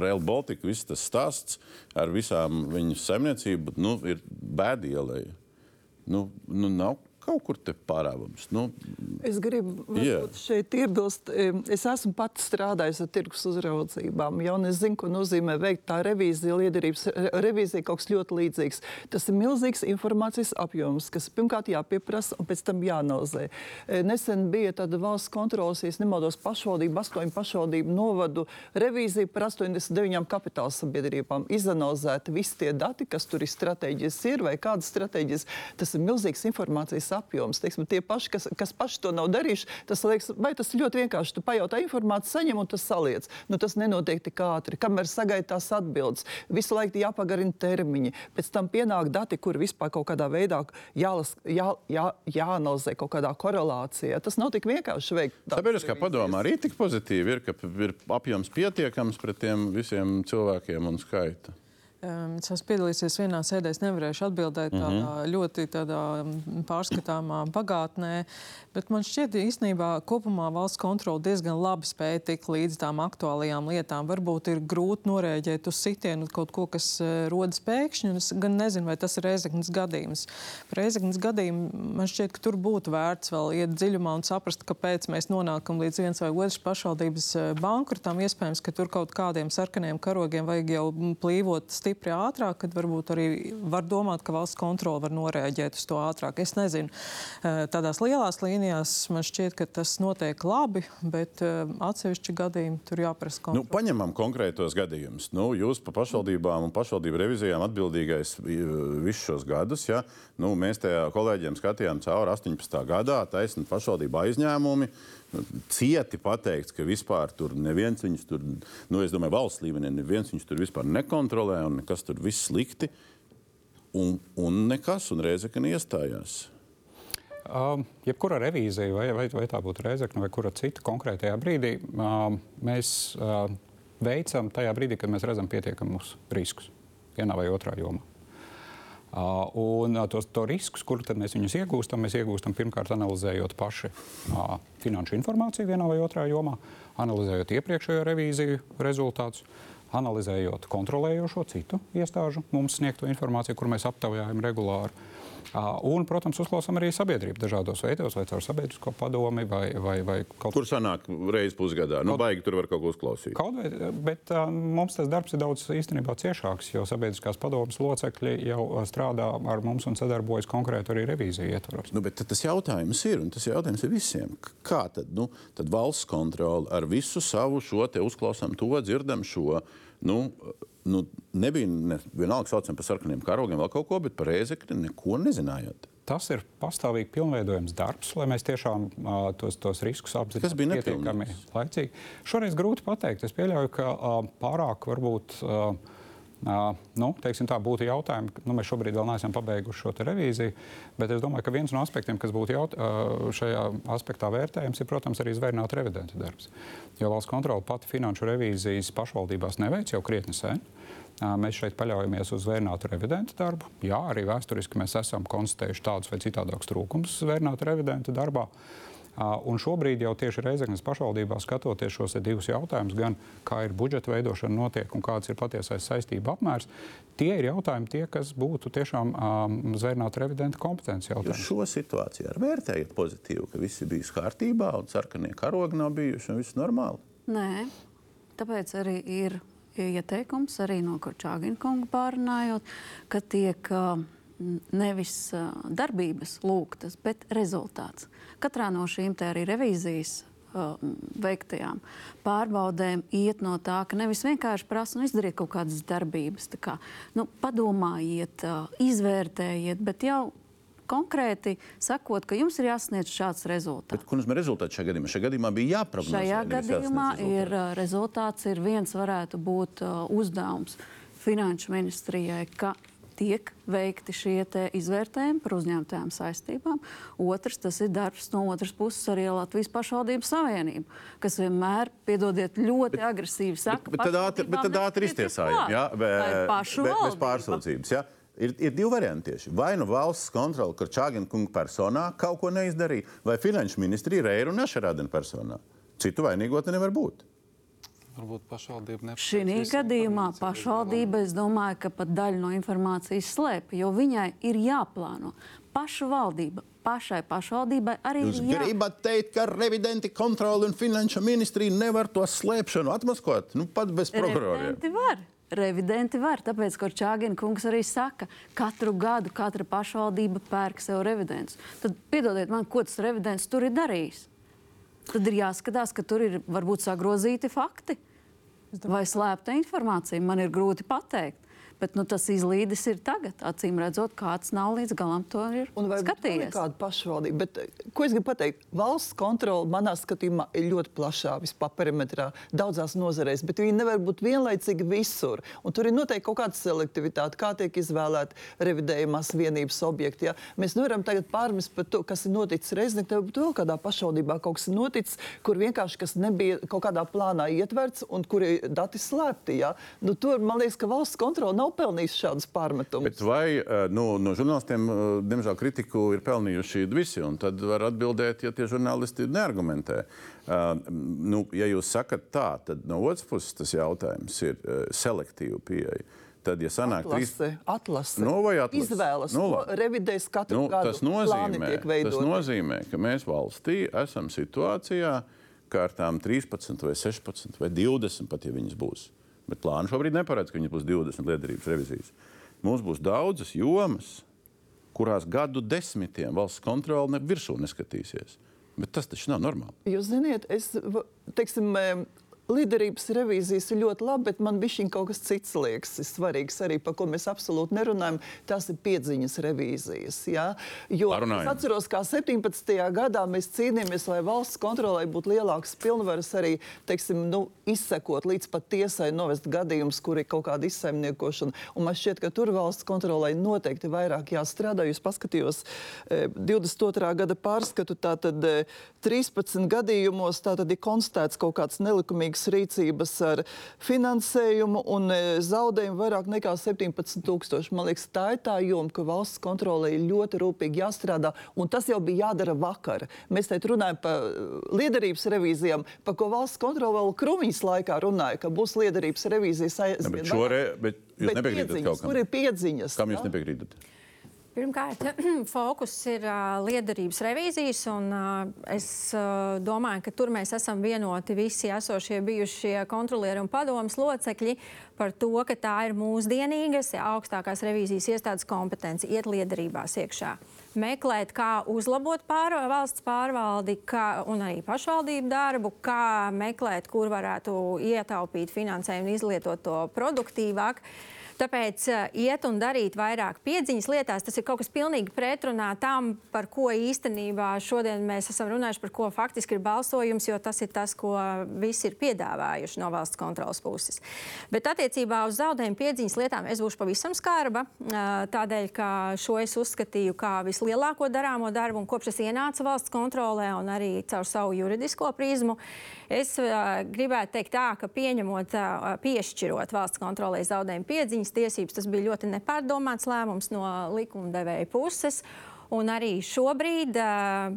Speaker 1: Rail Baltica viss tas stāsts ar visām viņu saimniecību nu, ir bēdielēja. Nu, nu, nav kaut kur te parāvams. Nu,
Speaker 7: es gribu šeit iebilst, es esmu pats strādājis ar tirgus uzraudzībām, jau es zinu, ko nozīmē veikt tā revīzija, liederības revīzija kaut kas ļoti līdzīgs. Tas ir milzīgs informācijas apjoms, kas pirmkārt jāpieprasa un pēc tam jāanalizē. E, nesen bija tāda valsts kontrolas, ja nemaldos, pašvaldību, astoņu pašvaldību novadu revīzija par 89 kapitāla sabiedrībām. Izanalizēti visi tie dati, kas tur ir strateģijas ir vai kādas strateģijas. Tas ir milzīgs informācijas apjoms. Teiksim, tie paši, kas, kas paši to nav darījuši, tas liekas, vai tas ļoti vienkārši. Tu pajautā informāciju, saņem un tas saliec. Nu, tas nenotiek tik ātri. Kamēr sagaida tās atbildes, visu laiku jāpagarina termiņi. Pēc tam pienāk dati, kur vispār kaut kādā veidā jālas, jā, jā, jāanalizē kaut kādā korelācijā. Tas nav tik vienkārši veikt.
Speaker 1: Sabiedriskā padomā arī tik pozitīvi ir, ka ir apjoms pietiekams pret tiem visiem cilvēkiem un skaita.
Speaker 10: Es esmu piedalījies vienā sēdē, es nevarēšu atbildēt tādā mm -hmm. ļoti tādā pārskatāmā pagātnē, bet man šķiet, īstenībā kopumā valsts kontrole diezgan labi spēja tikt līdz tām aktuālajām lietām. Varbūt ir grūti norēģēt uz sitienu kaut ko, kas rodas pēkšņi, es gan nezinu, vai tas ir Reizeknas gadījums. Par Reizeknas gadījumu man šķiet, ka tur būtu vērts vēl iet dziļumā un saprast, kāpēc mēs nonākam līdz viens vai otrs pašvaldības bankrotam. Iespējams, ka tur kaut kādiem sarkaniem karogiem vajag jau plīvot stipri stipri ātrāk, tad varbūt arī var domāt, ka valsts kontrole var noreaģēt uz to ātrāk. Es nezinu, tādās lielās līnijās man šķiet, ka tas notiek labi, bet atsevišķi gadījumi tur jāprasa
Speaker 1: kontrole. Nu, paņemam konkrētos gadījumus. Nu, jūs pa pašvaldībām un pašvaldību revizijām atbildīgais visus šos gadus. Ja? Nu, mēs tajā kolēģiem skatījām cauri 18. gadā taisni pašvaldību aizņēmumi cieti pateikts, ka vispār tur neviens viņus tur, nu, es domāju, valsts līmenī neviens viņus tur vispār nekontrolē un nekas tur viss slikti. Un, un nekas, un Reizekana iestājās.
Speaker 3: Um, jebkura revīzija, vai, vai, vai tā būtu Reizekana vai kura cita konkrētajā brīdī, um, mēs uh, veicam tajā brīdī, kad mēs redzam pietiekamus riskus vienā vai otrā jomā. Uh, un uh, tos to riskus, kur mēs viņus iegūstam, mēs iegūstam pirmkārt analizējot paši uh, finanšu informāciju vienā vai otrā jomā, analizējot iepriekšējo revīziju rezultātus, analizējot kontrolējošo citu iestāžu mums sniegto informāciju, kur mēs aptaujājam regulāri. Un, protams, uzklausām arī sabiedrību dažādos veidos, vai caur sabiedrisko padomi, vai, vai, vai
Speaker 1: kaut Kur sanāk reizes pusgadā? Nu, baigi tur var kaut ko uzklausīt.
Speaker 3: Kaut vai, bet uh, mums tas darbs ir daudz īstenībā ciešāks, jo sabiedriskās padomas locekļi jau strādā ar mums un sadarbojas konkrēti arī revīziju ietvaros.
Speaker 1: Nu, bet tas jautājums ir, un tas jautājums ir visiem. Kā tad, nu, tad valsts kontrole ar visu savu šo te uzklausām to, dzirdam šo, nu, nu, nebija ne, vienalga saucam par sarkaniem karogiem, vēl kaut ko, bet par rēzekni neko nezinājāt.
Speaker 3: Tas ir pastāvīgi pilnveidojams darbs, lai mēs tiešām uh, tos, tos riskus apzinātu.
Speaker 1: Tas bija pietiekami
Speaker 3: laicīgi. Šoreiz grūti pateikt. Es pieļauju, ka uh, pārāk varbūt. Uh, Uh, nu, tā būtu jautājumi. Nu, mēs šobrīd vēl neesam pabeiguši šo revīziju, bet es domāju, ka viens no aspektiem, kas būtu jaut, uh, šajā aspektā vērtējams, ir, protams, arī zvērnāta revidenta darbs. Jo valsts kontrole pati finanšu revīzijas pašvaldībās neveic jau krietni sen. Mēs šeit paļaujamies uz zvērnātu revidentu darbu. Jā, arī vēsturiski mēs esam konstatējuši tādus vai citādākus trūkumus zvērnātu revidentu darbā. Un šobrīd jau tieši Reizeknas pašvaldībā skatoties šos divus jautājumus, gan kā ir budžeta veidošana notiek un kāds ir patiesais saistība apmērs, tie ir jautājumi, tie, kas būtu tiešām um, zvērnāta revidenta kompetenci jautājumi.
Speaker 1: Jūs šo situāciju ar vērtējat pozitīvi, ka viss ir bijis kārtībā un sarkanie karogi nav bijuši un viss normāli?
Speaker 2: Nē, tāpēc arī ir ieteikums arī no Korčāgina kunga pārunājot, ka tiek uh, nevis darbības lūgtas, bet rezultāts. Katrā no šīm te arī revīzijas veiktajām pārbaudēm iet no tā, ka nevis vienkārši prasa nu, izdarīt kaut kādas darbības, kā, nu, padomājiet, izvērtējiet, bet jau konkrēti sakot, ka jums ir jāsniedz šāds rezultāts. Bet,
Speaker 1: mums ir rezultāts šajā gadījumā? Šajā gadījumā bija jāprognozē.
Speaker 2: Šajā gadījumā ir rezultāts, ir viens varētu būt uh, uzdevums finanšu ministrijai, ka tiek veikti šie izvērtējumi par uzņemtajām saistībām. Otrs, tas ir darbs no otras puses arī Latvijas pašvaldības savienība, kas vienmēr, piedodiet, ļoti bet, agresīvi saka,
Speaker 1: bet, bet tad ātri, bet tad ātri iztiesājam, jā, bet, bez pārsūdzības. Jā. Ir, ir divi varianti tieši. Vai nu valsts kontrole, kur Čāgina kunga personā kaut ko neizdarīja, vai finanšu ministrija Reiru un Našarādina personā. Citu vainīgotu nevar būt.
Speaker 6: Varbūt pašvaldība nepateiks.
Speaker 2: Šī gadījumā pašvaldība, es domāju, ka pat daļu no informācijas slēpj, jo viņai ir jāplāno. Paša valdība, pašai pašvaldībai arī
Speaker 1: Jūs
Speaker 2: ir.
Speaker 1: Jūs gribat teikt, ka revidenti kontroli un finanšu ministrija nevar to slēpšanu atmaskot? Nu, pat bez prokuroriem.
Speaker 2: Revidenti var. Revidenti var, tāpēc, ka Čāgina kungs arī saka, ka katru gadu katra pašvaldība pērk sev revidents. Tad piedodiet man, ko tas revidents tur ir darījis. Tad ir jāskatās, ka tur ir varbūt sagrozīti fakti vai slēpta informācija. Man ir grūti pateikt. Bet nu, tas izlīdis ir tagad. Acīm redzot, kāds nav līdz galam to ir skatījies.
Speaker 7: Kāda pašvaldība. Bet, ko es gribu pateikt? Valsts kontrole manā skatījumā ir ļoti plašā vispār perimetrā, daudzās nozarēs, bet viņi nevar būt vienlaicīgi visur. Un tur ir noteikti kaut kāda selektivitāte, kā tiek izvēlēta revidējumās vienības objekti. Ja? Mēs nevaram tagad pārmest par to, kas ir noticis Reizeknē, bet vēl kādā pašvaldībā kaut kas ir noticis, kur vienkārši kas nebija kaut kādā plānā ietverts un kur ir dati slēpti. Ja? Nu, tur man liekas, ka valsts kontrole nav pelnījis šādus pārmetumus.
Speaker 1: Bet vai eh, nu, no žurnālistiem, eh, diemžēl, kritiku ir pelnījuši visi? Tad var atbildēt, ja tie žurnālisti neargumentē. Uh, nu, ja jūs sakat tā, tad no otras puses tas jautājums ir selektīva pieeja. Tad, ja sanāk
Speaker 7: atlase, trīs... atlase,
Speaker 1: nu, atlase.
Speaker 7: izvēlas, nu, revidēs katru nu, gadu,
Speaker 1: tas nozīmē, tas nozīmē, ka mēs valstī esam situācijā, kā ar tām 13 vai 16 vai 20 pat, ja viņas būs. Bet plānu šobrīd neparedz, ka viņas būs 20 liederības revizijas. Mums būs daudzas jomas, kurās gadu desmitiem valsts kontrole ne virsū neskatīsies. Bet tas taču nav normāli.
Speaker 7: Jūs zināt, es teiksim, Līderības revīzijas ir ļoti labi, bet man bija kaut kas cits liekas, svarīgs arī, par ko mēs absolūti nerunājam. Tas ir piedziņas revīzijas. Ja? Jo Parunājam. es atceros, kā 17. gadā mēs cīnījāmies, lai valsts kontrolē būtu lielākas pilnvaras arī teiksim, nu, izsekot līdz pat tiesai, novest gadījumus, kur ir kaut kāda izsaimniekošana. Un man šķiet, ka tur valsts kontrolē noteikti vairāk jāstrādā. Jūs paskatījos e, 22. gada pārskatu, tātad e, 13 gadījumos tātad ir konstatēts kaut kāds nelikumīgas rīcības ar finansējumu un e, zaudējumu vairāk nekā 17 tūkstoši. Man liekas, tā ir tā joma, ka valsts kontrolē ir ļoti rūpīgi jāstrādā, un tas jau bija jādara vakar. Mēs te runājam par liederības revīzijām, par ko valsts kontrole vēl Krumiņas laikā runāja, ka būs liederības revīzijas
Speaker 1: bet jūs nepiekrītat kaut kam?
Speaker 7: Kur ir piedziņas?
Speaker 1: Kam jūs nepiekrītat?
Speaker 8: Pirmkārt, [clears throat] fokus ir uh, liederības revīzijas, un uh, es uh, domāju, ka tur mēs esam vienoti visi esošie bijušie kontrolieri un padomas locekļi par to, ka tā ir mūsdienīgas augstākās revīzijas iestādes kompetence iet liederībās iekšā. Meklēt, kā uzlabot pār, valsts pārvaldi kā, un arī pašvaldību darbu, kā meklēt, kur varētu ietaupīt finansējumu un izlietot to produktīvāk. Tāpēc uh, iet un darīt vairāk piedziņas lietās, tas ir kaut kas pilnīgi pretrunā tam, par ko īstenībā šodien mēs esam runājuši, par ko faktiski ir balsojums, jo tas ir tas, ko visi ir piedāvājuši no valsts kontrolas puses. Bet attiecībā uz zaudējumu piedziņas lietām es būšu pavisam skarba, uh, tādēļ, ka šo es uzskatīju kā vislielāko darāmo darbu, un kopš es ienācu valsts kontrolē un arī caur savu juridisko prizmu, es gribētu teikt tā, ka pieņemot, piešķirot valsts kontrolē zaudējumu piedziņas, tiesības. Tas bija ļoti nepārdomāts lēmums no likumdevēja puses. Un arī šobrīd uh,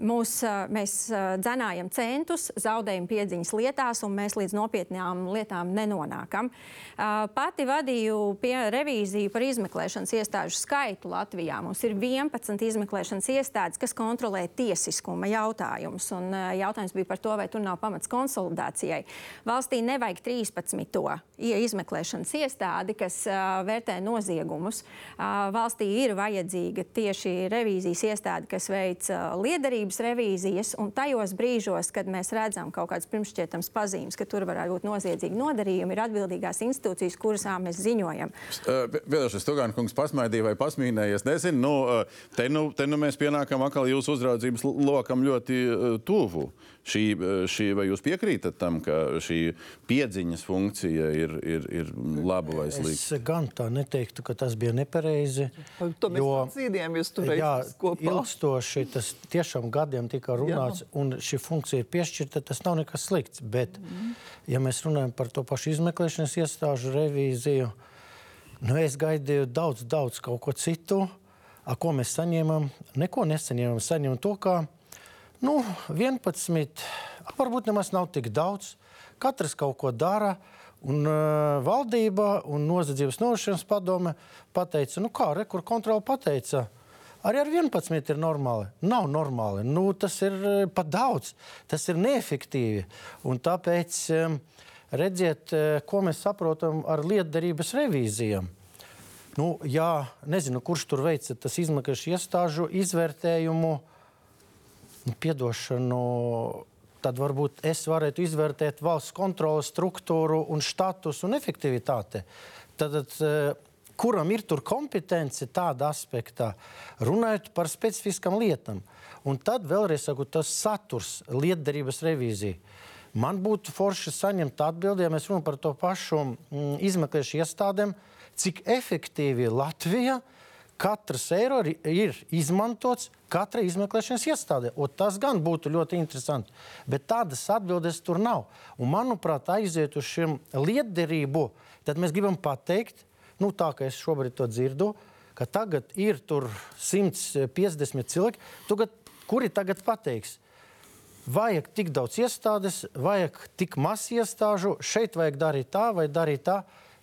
Speaker 8: mūs, mēs dzenājam centus zaudējumu piedziņas lietās, un mēs līdz nopietnām lietām nenonākam. Pati vadīju revīziju par izmeklēšanas iestāžu skaitu Latvijā. Mums ir 11 izmeklēšanas iestādes, kas kontrolē tiesiskuma jautājumus. Un jautājums bija par to, vai tur nav pamats konsolidācijai. Valstī nevajag 13. To izmeklēšanas iestādi, kas vērtē noziegumus. Valstī ir vajadzīga tieši revīzijas iestāde, kas veic liederību drošības revīzijas, un tajos brīžos, kad mēs redzam kaut kādas pirmšķietams pazīmes, ka tur varētu būt noziedzīgi nodarījumi, ir atbildīgās institūcijas, kurām mēs ziņojam.
Speaker 1: Vēlēšais Tugāna kungs pasmaidīja vai pasmīnējies, nezinu, nu, te, nu, te nu mēs pienākam atkal jūsu uzraudzības lokam ļoti tuvu. Šī, šī, vai jūs piekrītat tam, ka šī piedziņas funkcija ir, ir, ir laba vai slikta?
Speaker 9: Es gan tā neteiktu, ka tas bija nepareizi.
Speaker 7: To mēs jo, cīnījāmies tur
Speaker 9: kopā. Ilgstoši tas tiešām gadiem tika runāts, jā. un šī funkcija ir piešķirta, tas nav nekas slikts. Bet, mm. ja mēs runājam par to pašu izmeklēšanas iestāžu revīziju, nu, es gaidīju daudz, daudz kaut ko citu. A, ko mēs saņēmām? Neko nesaņēmām. Saņēmām to, ka Nu, 11, varbūt nemaz nav tik daudz. Katrs kaut ko dara. Un uh, valdība un nozadzības novēršanas padome pateica, nu kā, re, kur kontrola pateica, arī ar 11 ir normāli. Nav normāli. Nu, tas ir pat daudz, tas ir neefektīvi. Un tāpēc um, redziet, ko mēs saprotam ar lietderības revīzijām. Nu, jā, nezinu, kurš tur veica tas izmeklēšanas iestāžu izvērtējumu. Uh, piedošanu, tad varbūt es varētu izvērtēt valsts kontrolas struktūru un status un efektivitāti. Tad, eh, kuram ir tur kompetence tādā aspektā, runājot par specifiskām lietām. Un tad vēlreiz saku, tas saturs, lietderības revīzija. Man būtu forši saņemt atbildi, ja mēs runājam par to pašu mm, izmeklēšanu iestādēm, cik efektīvi Latvija ir katrs eiro ir izmantots katrai izmeklēšanas iestādē. Tas gan būtu ļoti interesanti. Bet tādas atbildes tur nav. Un, manuprāt, aiziet uz šiem lietderību, tad mēs gribam pateikt, nu, tā kā es šobrīd to dzirdu, ka tagad ir 150 cilvēki, tagad, kuri tagad pateiks. Vajag tik daudz iestādes, vajag tik maz iestāžu, šeit vajag darīt tā vai darīt tā.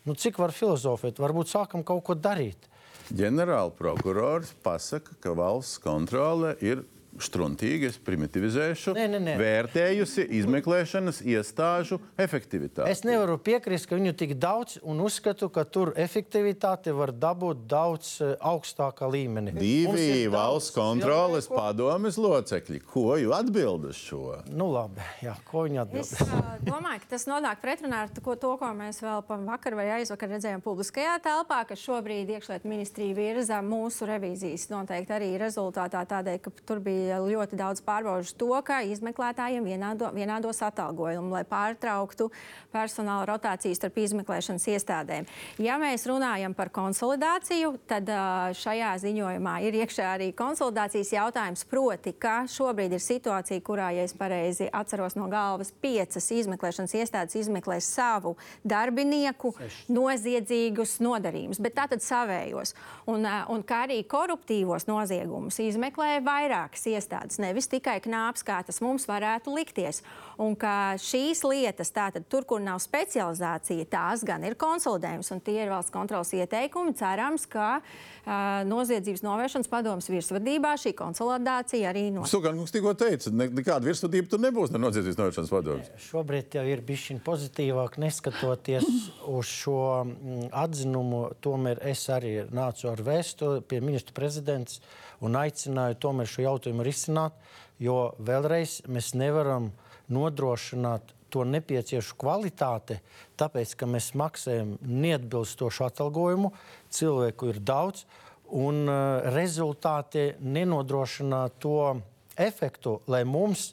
Speaker 9: Nu, cik var filozofēt? Varbūt sākam kaut ko darīt
Speaker 1: ģenerālprokurors pasaka, ka valsts kontrole ir struntīgi, es primitivizēšu, nē, nē, nē. vērtējusi izmeklēšanas iestāžu efektivitāti.
Speaker 9: Es nevaru piekrist, ka viņu tik daudz, un uzskatu, ka tur efektivitāte var dabūt daudz uh, augstākā līmenī.
Speaker 1: Divi valsts kontroles ko... padomes locekļi. Ko jūs atbildat šo?
Speaker 9: Nu, labi, jā, ko viņi atbild?
Speaker 8: Es uh, domāju, ka tas nonāk pretrunā ar to, to, ko mēs vēl vakar vai aizvakar redzējām publiskajā telpā, ka šobrīd iekšlietu ministrija virza mūsu revīzijas noteikti arī rezultātā tādēļ, ka tur bija ļoti daudz pārbaužu to, ka izmeklētājiem vienādo, vienādos atalgojumu, lai pārtrauktu personāla rotācijas starp izmeklēšanas iestādēm. Ja mēs runājam par konsolidāciju, tad šajā ziņojumā ir iekšā arī konsolidācijas jautājums, proti, ka šobrīd ir situācija, kurā, ja es pareizi atceros no galvas, piecas izmeklēšanas iestādes izmeklē savu darbinieku noziedzīgus nodarījumus, bet tātad savējos. Un, un kā arī koruptīvos noziegumus izmeklē vairākas iestādes, nevis tikai knāps, kā tas mums varētu likties. Un ka šīs lietas, tātad tur, kur nav specializācija, tās gan ir konsolidējums, un tie ir valsts kontrolas ieteikumi. Cerams, ka uh, noziedzības novēršanas padomas virsvadībā šī konsolidācija arī notiks.
Speaker 1: Sugankungs tikko teica, ne, nekāda virsvadība tur nebūs ne noziedzības novēršanas padomas.
Speaker 9: Šobrīd jau ir bijis pozitīvāk, neskatoties [clears throat] uz šo mm, atzinumu. Tomēr es arī nācu ar vēstu pie ministra prezidents un aicināju tomēr šo jautājumu risināt, jo vēlreiz mēs nevaram nodrošināt to nepieciešamu kvalitāti, tāpēc, ka mēs maksājam neatbilstošu atalgojumu, cilvēku ir daudz, un uh, rezultāti nenodrošina to efektu, lai mums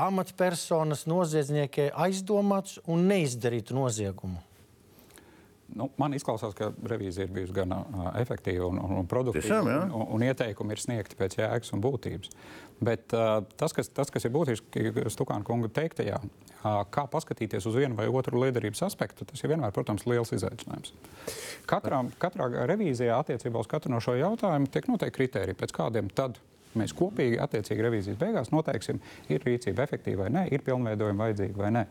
Speaker 9: amatpersonas noziedznieki aizdomāts un neizdarītu noziegumu.
Speaker 3: Nu, man izklausās, ka revīzija ir bijusi gan uh, efektīva un, un, un produktīva.
Speaker 1: Tiešām, jā.
Speaker 3: un, un ieteikumi ir sniegti pēc jēgas un būtības. Bet uh, tas, kas, tas, kas ir būtiski Stukāna kunga teiktajā, uh, kā paskatīties uz vienu vai otru liederības aspektu, tas ir vienmēr, protams, liels izaicinājums. Katrā, katrā revīzijā attiecībā uz katru no šo jautājumu tiek noteikti kriteriji, pēc kādiem tad Mēs kopīgi, attiecīgi, revīzijas beigās noteiksim, ir rīcība efektīva vai nē, ir pilnveidojuma vajadzīga vai nē.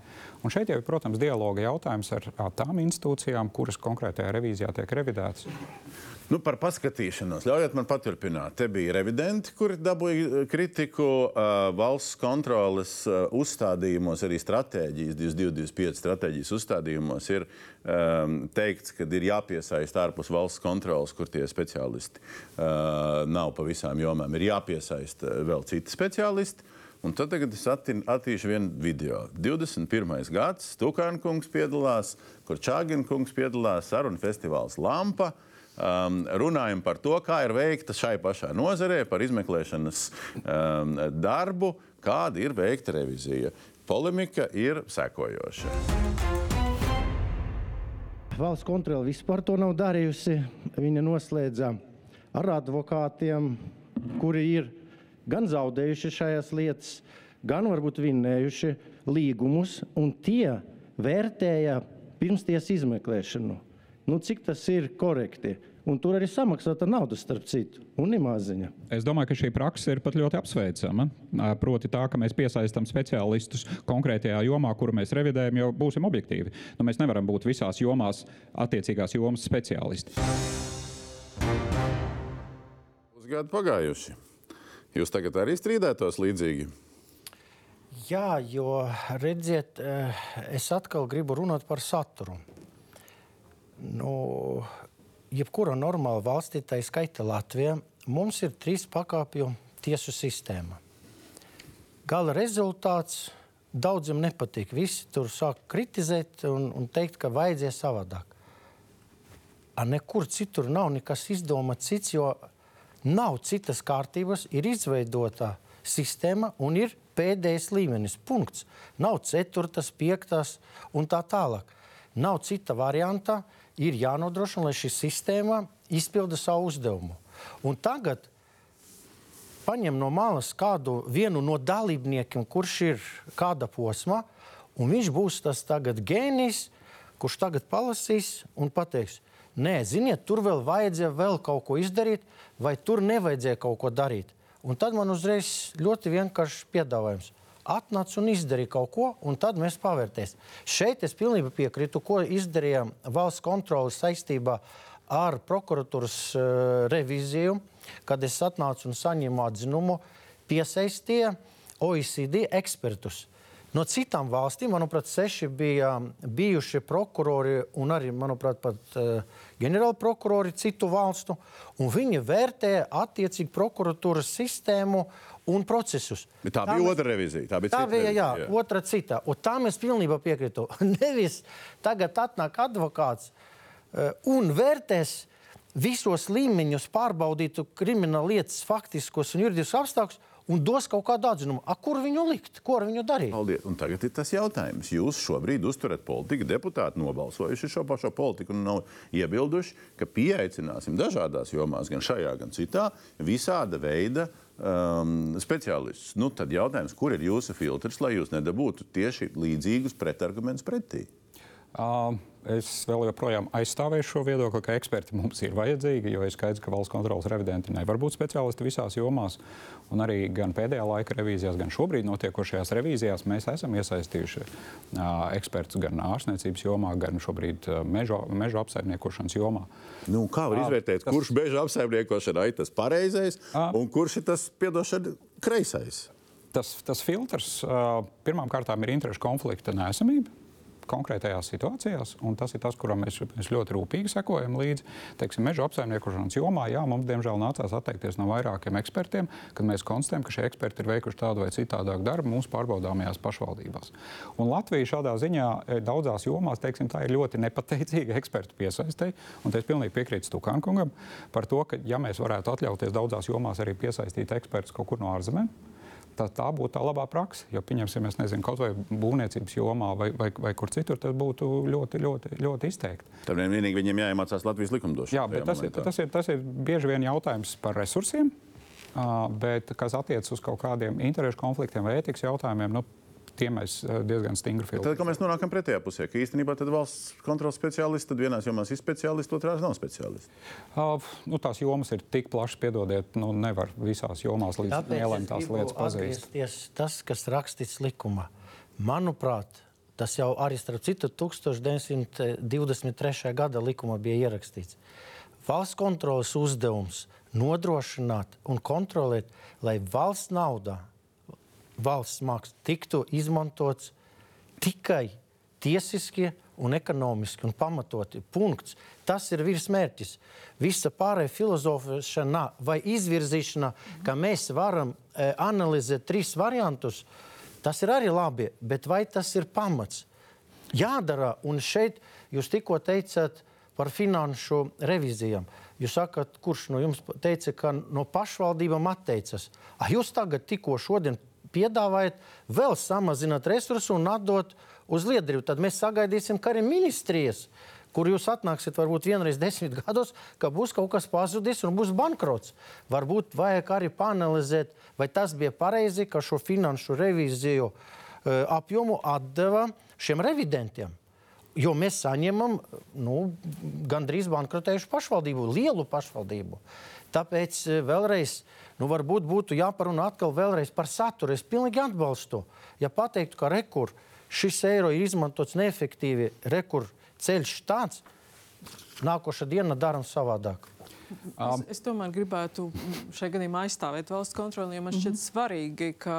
Speaker 3: Un šeit jau ir, protams, dialoga jautājums ar, tām institūcijām, kuras konkrētajā revīzijā tiek revidētas.
Speaker 1: Nu, par paskatīšanos. Ļaujiet man paturpināt. Te bija revidenti, kuri dabūja uh, kritiku uh, valsts kontroles uh, uzstādījumos, arī stratēģijas, 2225 stratēģijas uzstādījumos ir um, teikts, ka ir jāpiesaista ārpus valsts kontroles, kur tie speciālisti uh, nav pa visām jomām. Ir jāpiesaista vēl citi speciālisti. Un tad es attīšu vienu video. 21. gads, Stukāna kungs piedalās, kur Čāgina kungs piedalās, sarunu festivāls Lampa. Uh, um, runājam par to, kā ir veikta šai pašā nozarē, par izmeklēšanas um, darbu, kāda ir veikta revizija. Polemika ir sekojoša.
Speaker 9: Valsts kontrole vispār to nav darījusi. Viņa noslēdza ar advokātiem, kuri ir gan zaudējuši šajās lietās, gan varbūt vinnējuši līgumus, un tie vērtēja pirmstiesas izmeklēšanu. Nu, cik tas ir korekti? Un tur arī samaksāta nauda, starp citu, un nemāziņa.
Speaker 3: Es domāju, ka šī praksa ir pat ļoti apsveicama. Proti, tā, ka mēs piesaistām speciālistus konkrētajā jomā, kuru mēs revidējam, jau būsim objektīvi. Nu, mēs nevaram būt visās jomās, attiecīgās jomas speciālisti.
Speaker 1: Pusgadi pagājuši. Jūs tagad arī strīdētos līdzīgi?
Speaker 9: Jā, jo redziet, es atkal gribu runāt par saturu. Nu, jebkura normāla valstī, tā skaita Latvijā, mums ir trīs pakāpju tiesu sistēma. Gala rezultāts daudziem nepatīk. Visi tur sāk kritizēt un, un teikt, ka vajadzēja savādāk. Ar nekur citur nav nekas izdomāts cits, jo nav citas kārtības, ir izveidota sistēma un ir pēdējais līmenis. Punkts. Nav ceturtas, piektas un tā tālāk. Nav cita varianta ir jānodrošina, lai šī sistēma izpilda savu uzdevumu. Un tagad paņem no malas kādu no dalībniekiem, kurš ir kāda posma, un viņš būs tas gēnijs, kurš tagad palasīs un pateiks, nē, ziniet, tur vēl vajadzēja vēl kaut ko izdarīt, vai tur nevajadzēja kaut ko darīt. Un tad man uzreiz ļoti vienkāršs piedāvājums atnāc un izdarīja kaut ko, un tad mēs pavērtēsim. Šeit es pilnībā piekrītu, ko izdarīja valsts kontrole saistībā ar prokuratūras uh, reviziju, kad es atnācu un saņēmu atzinumu, piesaistīja OECD ekspertus. No citām valstīm, manuprāt, seši bija bijuši prokurori un arī, manuprāt, pat uh, ģenerāli prokurori citu valstu. Viņi vērtēja attiecīgi prokuratūras sistēmu un procesus.
Speaker 1: Bet tā, tā bija mēs, otra revizija. Tā bija,
Speaker 9: tā bija jā,
Speaker 1: jā.
Speaker 9: otra cita. Un tā mēs pilnībā piekrītu. [laughs] Nevis tagad atnāk advokāts uh, un vērtēs visos līmeņos pārbaudītu krimināla lietas faktiskos un juridiskus apstākļus, un dos kaut kādu atzinumu. A, kur viņu likt? Ko ar viņu darīt?
Speaker 1: Paldies. Un tagad ir tas jautājums. Jūs šobrīd uzturat politiku, deputāti nobalsojuši šo pašu politiku un nav iebilduši, ka pieaicināsim dažādās jomās, gan šajā, gan citā, visāda veida um, speciālistus. Nu, tad jautājums, kur ir jūsu filtrs, lai jūs nedabūtu tieši līdzīgus pretargumentus pretī?
Speaker 3: Uh, es vēl joprojām aizstāvēju šo viedokli, ka eksperti mums ir vajadzīgi, jo ir skaidrs, ka valsts kontrolas revidenti nevar būt speciālisti visās jomās. Un arī gan pēdējā laika revīzijās, gan šobrīd notiekošajās revīzijās mēs esam iesaistījuši uh, ekspertus gan ārstniecības jomā, gan šobrīd uh, meža, meža apsaimniekošanas jomā.
Speaker 1: Nu, kā var izvērtēt, kas... kurš meža apsaimniekošanā ir tas pareizais A. un kurš ir tas piedošana kreisais?
Speaker 3: Tas, tas filtrs uh, pirmām kārtām ir interešu konflikta nesamība konkrētajās situācijās, un tas ir tas, kuram mēs, mēs ļoti rūpīgi sekojam līdzi. Teiksim, meža apsaimniekošanas jomā, jā, mums diemžēl nācās atteikties no vairākiem ekspertiem, kad mēs konstatējam, ka šie eksperti ir veikuši tādu vai citādāku darbu mūsu pārbaudāmajās pašvaldībās. Un Latvija šādā ziņā e, daudzās jomās, teiksim, tā ir ļoti nepateicīga ekspertu piesaistē, un es pilnīgi piekrītu Stukānkungam par to, ka ja mēs varētu atļauties daudzās jomās arī piesaistīt ekspertus kaut kur no ārzemēm, tā, tā būtu tā labā praksa. Jo, pieņemsim, es nezinu, kaut vai būvniecības jomā vai, vai, vai kur citur, tas būtu ļoti, ļoti, ļoti izteikti.
Speaker 1: Tad vienīgi viņiem jāiemācās Latvijas likumdošana.
Speaker 3: Jā, bet tas ir, tas, ir, tas ir bieži vien jautājums par resursiem. Uh, bet kas attiecas uz kaut kādiem interešu konfliktiem vai ētikas jautājumiem, nu, tiem mēs eh, diezgan stingri filtrējam.
Speaker 1: Tad, kad mēs nonākam pretējā pusē, ka īstenībā valsts kontrols speciālisti, tad vienās jomās ir speciālisti, otrās nav speciālisti.
Speaker 3: Uh, nu, tās jomas ir tik plašas, piedodiet, nu, nevar visās jomās līdz galam tās lietas pazīst.
Speaker 9: Tas, kas rakstīts likumā, manuprāt, tas jau arī starp citu 1923. gada likumā bija ierakstīts. Valsts kontrolas uzdevums nodrošināt un kontrolēt, lai valsts naudā valsts māksla tiktu izmantots tikai tiesiskie un ekonomiski un pamatoti punkts. Tas ir virsmērķis. Visa pārējā filozofēšana vai izvirzīšana, ka mēs varam e, analizēt trīs variantus, tas ir arī labi, bet vai tas ir pamats? Jādara, un šeit jūs tikko teicāt par finanšu revizijām. Jūs sakat, kurš no jums teica, ka no pašvaldībām atteicas? Ah, jūs tagad tikko šodien piedāvājat vēl samazināt resursus un atdot uz liederību. Tad mēs sagaidīsim, ka arī ministrijas, kur jūs atnāksiet varbūt vienreiz desmit gados, ka būs kaut kas pazudis un būs bankrots. Varbūt vajag arī panelizēt, vai tas bija pareizi, ka šo finanšu revīziju uh, apjomu atdeva šiem revidentiem. Jo mēs saņemam nu, gandrīz bankrotējušu pašvaldību, lielu pašvaldību. Tāpēc uh, vēlreiz uh, Nu, varbūt būtu jāparunā atkal vēlreiz par saturu. Es pilnīgi atbalstu to. Ja pateiktu, ka rekur šis eiro ir izmantots neefektīvi, rekur ceļš tāds, nākošā diena darām savādāk.
Speaker 10: Um, es, es tomēr gribētu šajā gadījumā aizstāvēt valsts kontroli, jo man šķiet mm -hmm. svarīgi, ka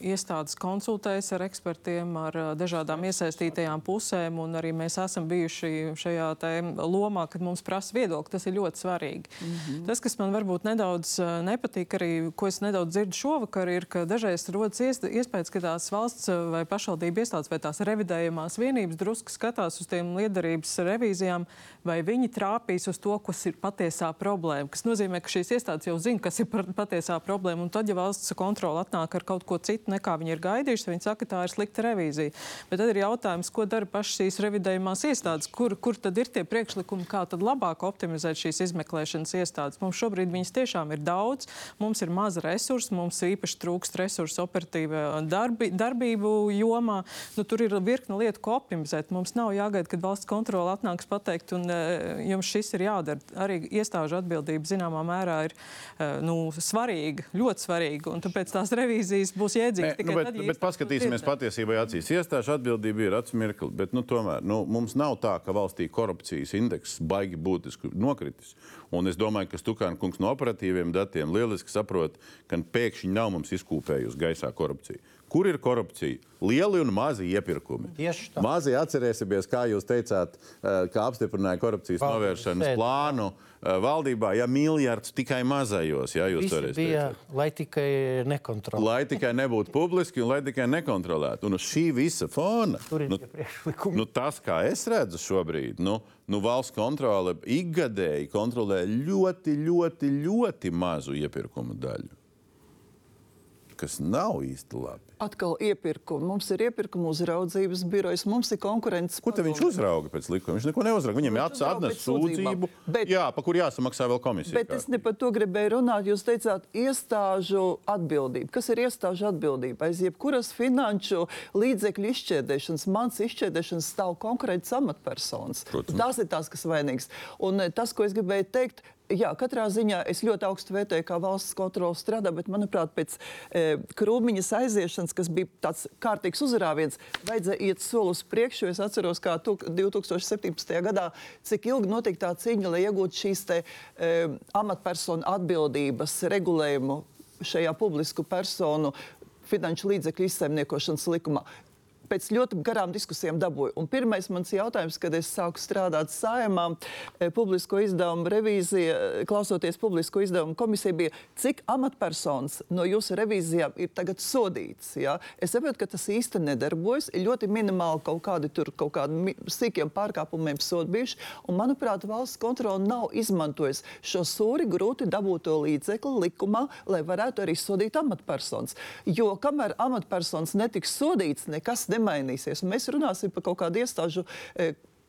Speaker 10: iestādes konsultējas ar ekspertiem, ar dažādām iesaistītajām pusēm, un arī mēs esam bijuši šajā lomā, kad mums prasa viedokli. Tas ir ļoti svarīgi. Mm -hmm. Tas, kas man varbūt nedaudz nepatīk, arī ko es nedaudz dzirdu šovakar, ir, ka dažreiz rodas iespējas, ka tās valsts vai pašvaldību iestādes vai tās revidējumās vienības drusku skatās uz tiem liederības revīzijām, vai viņi trāpīs uz to, kas ir patiesā problēma. Tas nozīmē, ka šīs iestādes jau zina, kas ir patiesā problēma. Un tad, ja valsts kontrole atnāk ar kaut ko citu, nekā viņi ir gaidījuši, viņi saka, ka tā ir slikta revīzija. Bet tad ir jautājums, ko dara pašas šīs revidējumās iestādes, kur, kur tad ir tie priekšlikumi, kā tad labāk optimizēt šīs izmeklēšanas iestādes. Mums šobrīd viņas tiešām ir daudz, mums ir maz resursu, mums īpaši trūkst resursu operatīvā darbi, darbību jomā. Nu, tur ir virkni lietu, ko optimizēt. Mums nav jāgaida, kad valsts kontrole atnāks pateikt, un uh, jums šis ir jādara. Arī iestāžu iestāžu atbildība zināmā mērā ir eh, nu, svarīga, ļoti svarīga. Tāpēc tās revīzijas būs jēdzīgas.
Speaker 1: Nu, bet, bet paskatīsimies patiesībai acīs. Iestāžu atbildība ir atsmirkli, bet nu, tomēr nu, mums nav tā, ka valstī korupcijas indeks baigi būtiski nokritis. Un es domāju, ka Stukāna kungs no operatīviem datiem lieliski saprot, ka pēkšņi nav mums izkūpējusi gaisā korupcija. Kur ir korupcija? Lieli un mazi iepirkumi.
Speaker 9: Tieši tā.
Speaker 1: Mazi atcerēsimies, kā jūs teicāt, eh, kā apstiprināja korupcijas Paldies, novēršanas sēd. plānu eh, valdībā, ja miljards tikai mazajos. Ja, jūs
Speaker 9: bija, teicāt. lai tikai nekontrolētu.
Speaker 1: Lai tikai nebūtu publiski un lai tikai nekontrolētu. Un uz šī visa fona, nu, nu, tas, kā es redzu šobrīd, nu, nu, valsts kontrole ikgadēji kontrolē ļoti, ļoti, ļoti mazu iepirkumu daļu. kas nav īsti labi.
Speaker 7: Atkal iepirkumi. Mums ir iepirkuma uzraudzības birojas, mums ir konkurences.
Speaker 1: Ko viņš uzrauga pēc likuma? Viņš neko neuzrauga. Viņam ir
Speaker 7: Viņš uzrauga
Speaker 1: atnes
Speaker 7: pēc sūdzībām.
Speaker 1: sūdzību,
Speaker 7: Bet-
Speaker 1: jā, pa kur jāsamaksā vēl komisija.
Speaker 7: Bet es ne par to gribēju runāt. Jūs teicāt, iestāžu atbildība. Kas ir iestāžu atbildība? Aiz jebkuras finanšu līdzekļu izšķērdēšanas, mans izšķērdēšanas stāv konkrēts amatpersonas.
Speaker 1: Protams.
Speaker 7: Tas ir tas, kas vainīgs. Un eh, tas, ko es gribēju teikt, Jā, katrā ziņā es ļoti augstu vērtēju, kā valsts kontrole strādā, bet, manuprāt, pēc e, krūmiņas aiziešanas, kas bija tāds kārtīgs uzrāviens, vajadzēja iet soli uz priekšu. Es atceros, kā tu, 2017. gadā, cik ilgi notika tā cīņa, lai iegūtu šīs te, e, amatpersonu atbildības regulējumu šajā publisku personu finanšu līdzekļu izsaimniekošanas likumā pēc ļoti garām diskusijām dabūju. Un pirmais mans jautājums, kad es sāku strādāt saimā, e, publisko izdevumu revīzija, e, klausoties publisko izdevumu komisija, bija, cik amatpersonas no jūsu revīzijām ir tagad sodīts. Ja? Es saprotu, ka tas īsti nedarbojas. Ir ļoti minimāli kaut kādi tur kaut kādi sīkiem pārkāpumiem sodi bijuši. Un, manuprāt, valsts kontrole nav izmantojusi šo sūri grūti dabūto līdzekli likumā, lai varētu arī sodīt amatpersonas. Jo kamēr amatpersonas netiks sodīts, nekas nemainīsies. Un mēs runāsim par kaut kādu iestāžu.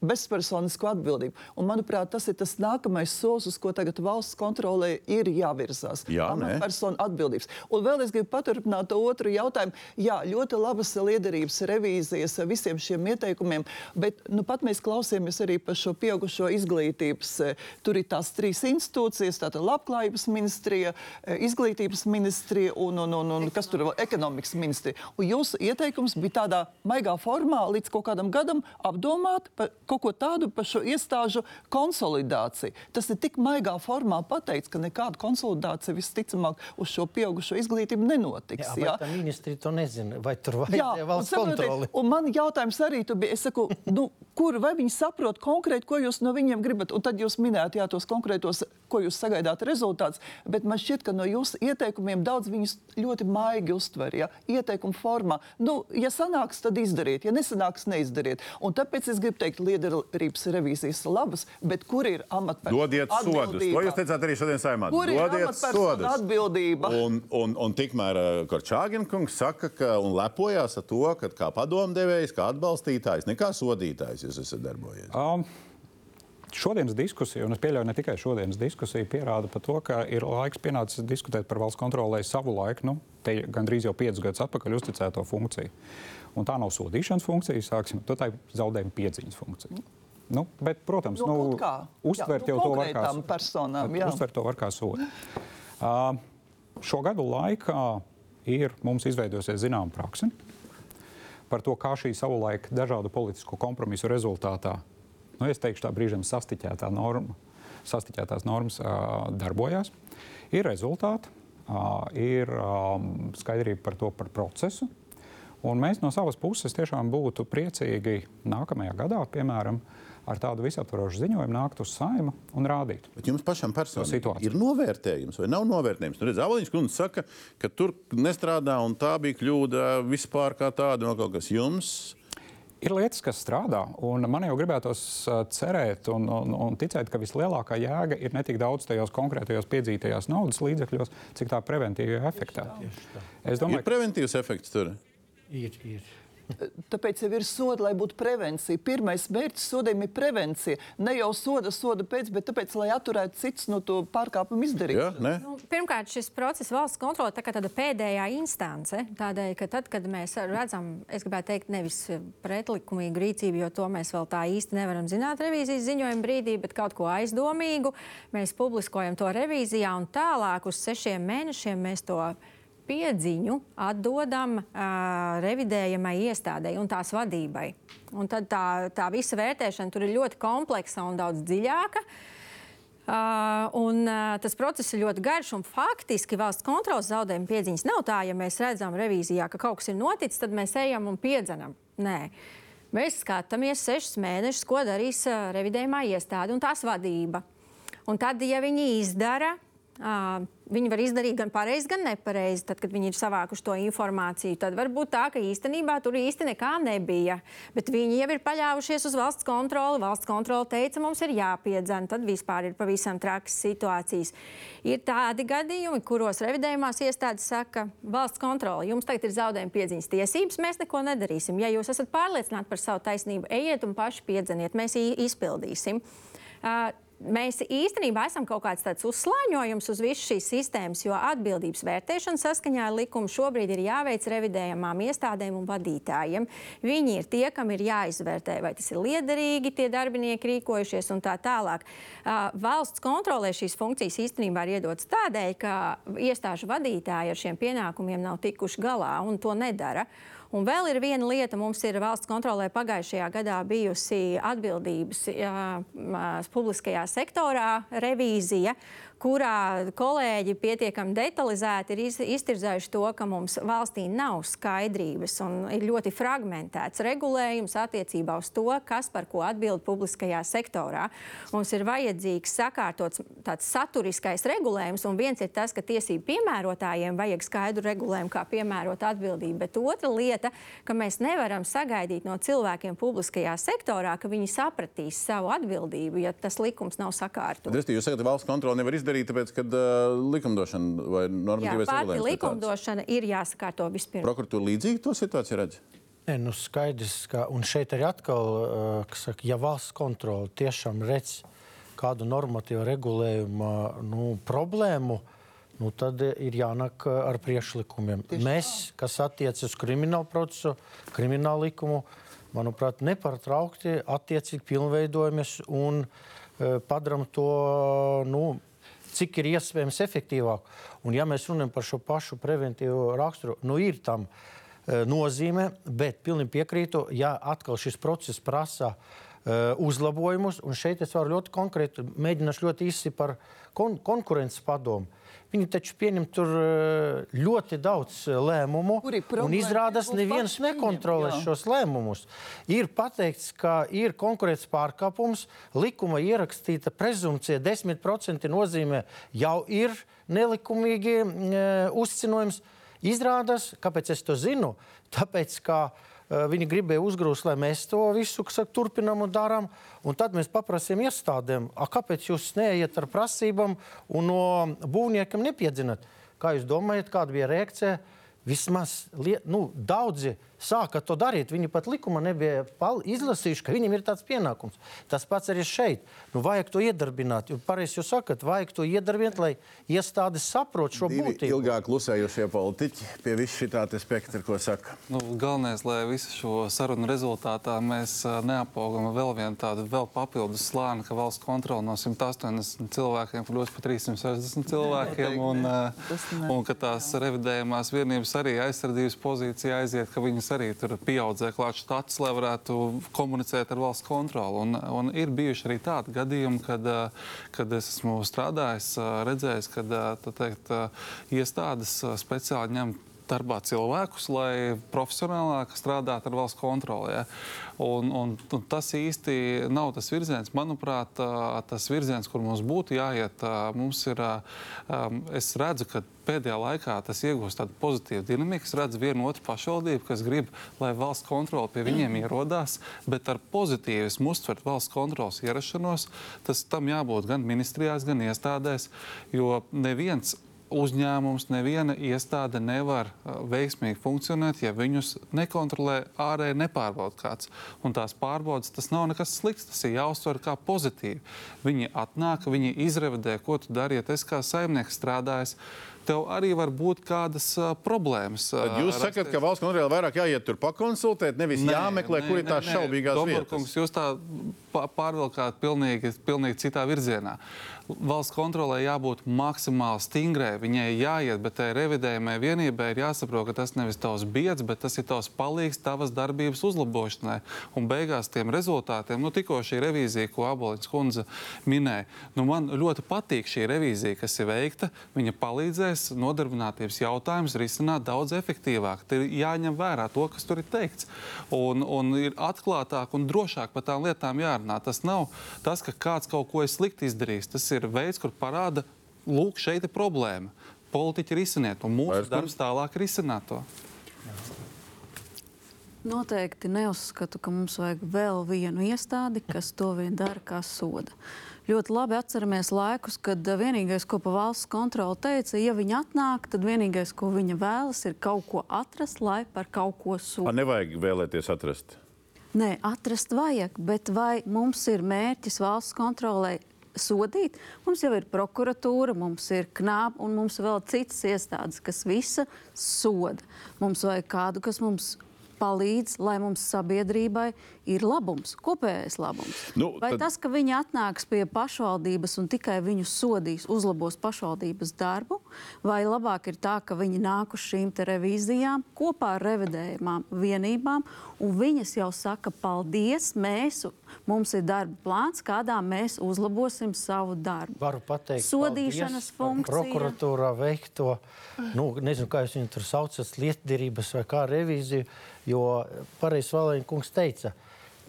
Speaker 7: Bezpersonisku atbildību. Un, manuprāt, tas ir tas nākamais solis, uz ko tagad valsts kontrolē ir jāvirzās.
Speaker 1: Jā, nē.
Speaker 7: Amatpersonu atbildības. Un vēl es gribu paturpināt to otru jautājumu. Jā, ļoti labas liederības revīzijas ar visiem šiem ieteikumiem, bet nu, pat mēs klausījāmies arī par šo pieaugušo izglītības. eh, Tur ir tās trīs institūcijas, tātad labklājības ministrija, eh, izglītības ministrija un, un, un, un kas tur vēl ekonomikas ministrija. Un jūsu ieteikums bija tādā maigā formā līdz kaut kādam gadam apdomāt par kaut ko tādu par šo iestāžu konsolidāciju. Tas ir tik maigā formā pateikts, ka nekāda konsolidācija visticamāk uz šo pieaugušo izglītību nenotiks.
Speaker 9: Jā,
Speaker 7: jā?
Speaker 9: ministri to nezina. Vai tur
Speaker 7: Jā, un
Speaker 9: valsts kontroli?
Speaker 7: Un man jautājums arī tu bija, es saku, nu, kur vai viņi saprot konkrēti, ko jūs no viņiem gribat? Un tad jūs minējāt, jā, tos konkrētos, ko jūs sagaidāt rezultātus, bet man šķiet, ka no jūsu ieteikumiem daudz viņus ļoti maigi uztver, ja, ieteikumu formā. Nu, ja sanāks, tad izdariet, ja nesanāks, neizdariet. Un tāpēc es gribu teikt, liederības revīzijas ir labas, bet kur ir amatpersonu
Speaker 1: Dodiet sodus. To jūs teicāt arī šodien saimā.
Speaker 7: Kur ir
Speaker 1: Dodiet
Speaker 7: amatpersonu atbildība?
Speaker 1: Un, un, un tikmēr uh, Korčāgina kungs saka, ka un lepojās ar to, ka kā padomdevējs, kā atbalstītājs, ne kā sodītājs jūs esat darbojies.
Speaker 3: Um, Šodienas diskusija, un es pieļauju ne tikai šodienas diskusija, pierāda par to, ka ir laiks pienācis diskutēt par valsts kontrolē savu laiku, nu, te gandrīz jau piecus gadus atpakaļ uzticēto funkciju. Un tā nav sodīšanas funkcija, sāksim, to tā ir zaudējuma piedziņas funkcija. Nu, bet, protams,
Speaker 7: Nu,
Speaker 3: nu, uztvert
Speaker 7: Jā, nu,
Speaker 3: jau to var kā
Speaker 7: personām,
Speaker 3: uztvert to var kā sodu. Uh, šo gadu laikā ir mums izveidojusies zināma praksa par to, kā šī savulaik dažādu politisku kompromisu rezultātā, nu, es teikšu, tā brīžiem sastiķētā norma, sastiķētās normas uh, darbojās. Ir rezultāti, uh, ir um, skaidrība par to par procesu. Un mēs no savas puses tiešām būtu priecīgi nākamajā gadā, piemēram, ar tādu visaptvarošu ziņojumu nākt uz saimu un rādīt.
Speaker 1: Bet jums pašam personīgi
Speaker 3: situāciju.
Speaker 1: ir novērtējums vai nav novērtējums? Nu, redz, Avaliņš kundze saka, ka tur nestrādā un tā bija kļūda vispār kā tāda no kaut kas jums.
Speaker 3: Ir lietas, kas strādā, un man jau gribētos uh, cerēt un, un, un ticēt, ka vislielākā jēga ir ne tik daudz tajos konkrētajos piedzītajās naudas līdzekļos, cik tā preventīvajā efektā. Es domāju, ka
Speaker 1: preventīvs efekts tur.
Speaker 9: Ir, ir.
Speaker 7: Tāpēc jau ir soda, lai būtu prevencija. Pirmais mērķis sodiem ir prevencija. Ne jau soda, soda pēc, bet tāpēc, lai atturētu cits no to pārkāpumu
Speaker 1: Ja?
Speaker 7: izdarīšanas.
Speaker 1: Ne?
Speaker 8: Nu, pirmkārt, šis process valsts kontrole tā tāda pēdējā instance. Tādēļ, ka tad, kad mēs redzam, es gribētu teikt, nevis pretlikumīgu rīcību, jo to mēs vēl tā īsti nevaram zināt revīzijas ziņojuma brīdī, bet kaut ko aizdomīgu, mēs publiskojam to revīzijā un tālāk uz sešiem mēnešiem mēs to piedziņu atdodam uh, revidējamai iestādei un tās vadībai. Un tad tā, tā visa vērtēšana tur ir ļoti kompleksa un daudz dziļāka. Uh, un, uh, tas process ir ļoti garš, un faktiski valsts kontrolas zaudējuma piedziņas nav tā, ja mēs redzam revīzijā, ka kaut kas ir noticis, tad mēs ejam un piedzenam. Nē. Mēs skatāmies sešus mēnešus, ko darīs uh, revidējumā iestāde un tās vadība. Un tad, ja viņi izdara Uh, viņi var izdarīt gan pareizi, gan nepareizi. Tad, kad viņi ir savākuši to informāciju, tad var būt tā, ka īstenībā tur īsti nekā nebija. Bet viņi jau ir paļāvušies uz valsts kontroli. Valsts kontrole teica, mums ir jāpiedzena. Tad vispār ir pavisam trakas situācijas. Ir tādi gadījumi, kuros revidējumās iestādes saka, valsts kontrole, jums tagad ir zaudējuma piedziņas tiesības, mēs neko nedarīsim. Ja jūs esat pārliecināti par savu taisnību, ejiet un paši piedzeniet, mēs izpildīsim. Uh, mēs īstenībā esam kaut kāds tāds uzslāņojums uz visu šīs sistēmas, jo atbildības vērtēšana saskaņā ar likumu šobrīd ir jāveic revidējamām iestādēm un vadītājiem. Viņi ir tie, kam ir jāizvērtē, vai tas ir liederīgi, tie darbinieki rīkojušies un tā tālāk. Valsts kontrolē šīs funkcijas īstenībā ir iedotas tādēļ, ka iestāžu vadītāji ar šiem pienākumiem nav tikuši galā un to nedara. Un vēl ir viena lieta, mums ir valsts kontrolē pagājušajā gadā bijusi atbildības jā, publiskajā sektorā revīzija, kurā kolēģi pietiekami detalizēti ir iz, iztirzējuši to, ka mums valstī nav skaidrības un ir ļoti fragmentēts regulējums attiecībā uz to, kas par ko atbild publiskajā sektorā. Mums ir vajadzīgs sakārtots tāds saturiskais regulējums, un viens ir tas, ka tiesību piemērotājiem vajag skaidru regulējumu, kā piemērot atbildību, bet otra lieta, ka mēs nevaram sagaidīt no cilvēkiem publiskajā sektorā, ka viņi sapratīs savu atbildību, ja tas likums nav sakārtots.
Speaker 1: Jūs sakat, ka valsts kontrole nevar izdarīt izdarīt, tāpēc, ka uh, likumdošana vai normatīvais
Speaker 8: regulējums likumdošana ir jāsakārto vispirms.
Speaker 1: Prokuratūra līdzīgi to situāciju redz?
Speaker 9: Nē, nu skaidrs, ka un šeit arī atkal, uh, saka, ja valsts kontrole tiešām redz kādu normatīvu regulējumu nu, problēmu, nu, tad ir jānāk ar priekšlikumiem. Tieši Mēs, kas attiecas uz kriminālu procesu, kriminālu likumu, manuprāt, nepārtraukti attiecīgi pilnveidojamies un uh, padarām to nu, cik ir iespējams efektīvāk. Un, ja mēs runājam par šo pašu preventīvo raksturu, nu ir tam uh, nozīme, bet pilnīgi piekrītu, ja atkal šis process prasa uh, uzlabojumus, un šeit es varu ļoti konkrēti, mēģināšu ļoti īsi par kon konkurences padomu. Viņi taču pieņem tur eh, ļoti daudz eh, lēmumu, un izrādās, neviens nekontrolē šos lēmumus. Ir pateikts, ka ir konkurences pārkāpums, likuma ierakstīta prezumcija 10% nozīmē jau ir nelikumīgi e, uzcinojums. Izrādās, kāpēc es to zinu? Tāpēc, ka uh, viņi gribēja uzgrūst, lai mēs to visu saka, turpinām un darām. Un tad mēs paprasām iestādēm, kāpēc jūs neiet ar prasībām un no būvniekam nepiedzinat. Kā jūs domājat, kāda bija reakcija? Vismaz nu, daudzi sāka to darīt. Viņi pat likuma nebija izlasījuši, ka viņiem ir tāds pienākums. Tas pats arī šeit. Nu, vajag to iedarbināt. Pareizi jūs sakat, vajag to iedarbināt, lai iestādes saprot šo
Speaker 1: Divi
Speaker 9: būtību.
Speaker 1: Ilgāk klusējušie politiķi pie visu šī spektra, ko saka.
Speaker 6: Nu, galvenais, lai visu šo sarunu rezultātā mēs neapaugam vēl vienu tādu vēl papildus slāni, ka valsts kontrole no 180 cilvēkiem kļūst par 360 cilvēkiem, un, un ka tās revidējumās vienības arī aizsardzības pozīcija aiziet, ka viņas arī tur pieaudzē klāt štats, lai varētu komunicēt ar valsts kontroli. Un, un ir bijuši arī tādi gadījumi, kad, kad es esmu strādājis, redzējis, kad teikt, iestādes speciāli ņem darbā cilvēkus, lai profesionālāk strādātu ar valsts kontroli. Ja? Un, un, un tas īsti nav tas virziens. Manuprāt, tas virziens, kur mums būtu jāiet, mums ir. Es redzu, ka pēdējā laikā tas iegūst tādu pozitīvu dinamiku. Es redzu vienu otru pašvaldību, kas grib, lai valsts kontrole pie viņiem ierodās, bet ar pozitīvismu uztvert valsts kontrolas ierašanos. Tas tam jābūt gan ministrijās, gan iestādēs, jo neviens uzņēmums, neviena iestāde nevar uh, veiksmīgi funkcionēt, ja viņus nekontrolē ārēji nepārbauda kāds. Un tās pārbaudas tas nav nekas slikts, tas ir jāuztver kā pozitīvi. Viņi atnāk, viņi izrevidē, ko tu dari, ja es kā saimnieks strādājis tev arī var būt kādas uh, problēmas. Uh,
Speaker 1: Tad jūs sakat, ka valsts kontrolē vairāk jāiet tur pakonsultēt, nevis nē, jāmeklē, nē, kur ir tās nē, šaubīgās
Speaker 6: Domarkungs, vietas. Jūs tā pārvilkāt pilnīgi, pilnīgi citā virzienā. Valsts kontrolē jābūt maksimāli stingrai, viņai jāiet, bet tai revidējumai vienībai ir jāsaprot, ka tas nevis tavs biedrs, bet tas ir tavs palīgs tavas darbības uzlabošanai. Un beigās tiem rezultātiem, nu tikko šī revīzija, ko Aboliņas kundze minēja, nu man ļoti patīk šī revīzija, kas ir veikta, viņa palīdzēja varēs nodarbinātības jautājumus risināt daudz efektīvāk. Te ir jāņem vērā to, kas tur ir teikts. Un, un ir atklātāk un drošāk par tām lietām jārunā. Tas nav tas, ka kāds kaut ko ir slikti izdarījis. Tas ir veids, kur parāda lūk, šeit ir problēma. Politiķi risiniet, un mūsu
Speaker 1: Vairs
Speaker 6: darbs tālāk ir risināt to.
Speaker 2: Noteikti neuzskatu, ka mums vajag vēl vienu iestādi, kas to vien dara kā soda. Ļoti labi atceramies laikus, kad eh, vienīgais, ko pa valsts kontroli teica, ja viņi atnāk, tad vienīgais, ko viņa vēlas, ir kaut ko atrast, lai par kaut ko
Speaker 1: A,
Speaker 2: sūta.
Speaker 1: nevajag vēlēties atrast.
Speaker 2: Nē, atrast vajag, bet vai mums ir mērķis valsts kontrolē sodīt? Mums jau ir prokuratūra, mums ir knāba un mums vēl citas iestādes, kas visa soda. Mums vajag kādu, kas mums palīdz, lai mums sabiedrībai ir labums, kopējais labums.
Speaker 1: Nu,
Speaker 2: Vai
Speaker 1: tad-
Speaker 2: tas, ka viņi atnāks pie pašvaldības un tikai viņu sodīs, uzlabos pašvaldības darbu, vai labāk ir tā, ka viņi nāk uz šīm revīzijām kopā ar revidējumām vienībām, un viņas jau saka, paldies, mēs, mums ir darba plāns, kādā mēs uzlabosim savu darbu.
Speaker 9: Varu pateikt,
Speaker 2: Sodīšanas funkcija.
Speaker 9: Prokuratūrā veikto, nu, nezinu, kā jūs viņu tur saucat, lietderības vai kā revīziju, jo pareizi Valēņa kungs teica,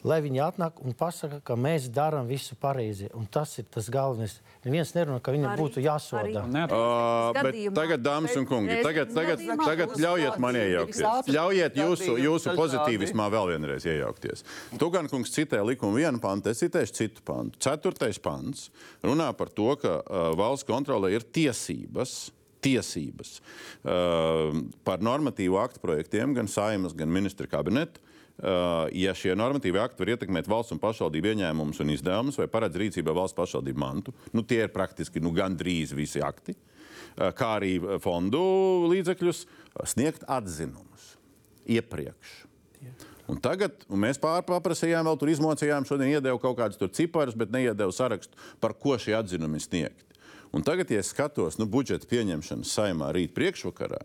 Speaker 9: lai viņi atnāk un pasaka, ka mēs darām visu pareizi. Un tas ir tas galvenais. Neviens nerunā, ka viņam
Speaker 2: Arī-
Speaker 9: būtu jāsoda.
Speaker 2: arī-
Speaker 3: Ne,
Speaker 1: Uh, bet
Speaker 2: gadījumā.
Speaker 1: tagad, dāmas un kungi, tagad, tagad, tagad ļaujiet man iejaukties. Ļaujiet jūsu, jūsu pozitīvismā vēl vienreiz iejaukties. Tugan kungs citēja likumu vienu pantu, es citēšu citu pantu. Ceturtais pants runā par to, ka uh, valsts kontrole ir tiesības. Tiesības uh, par normatīvu aktu projektiem, gan saimas, gan ministra kabineta. Uh, ja šie normatīvi akti var ietekmēt valsts un pašvaldību ieņēmumus un izdevumus vai paredz rīcībā valsts pašvaldību mantu, nu, tie ir praktiski nu, gandrīz visi akti, uh, kā arī fondu līdzekļus, sniegt atzinumus iepriekš. Un tagad un mēs pārprasījām, vēl tur izmocījām, šodien iedeva kaut kādus ciparus, bet neiedeva sarakstu, par ko šie atzinumi sniegti. Un tagad, ja es skatos nu, budžeta pieņemšanas saimā rīt priekšvakarā,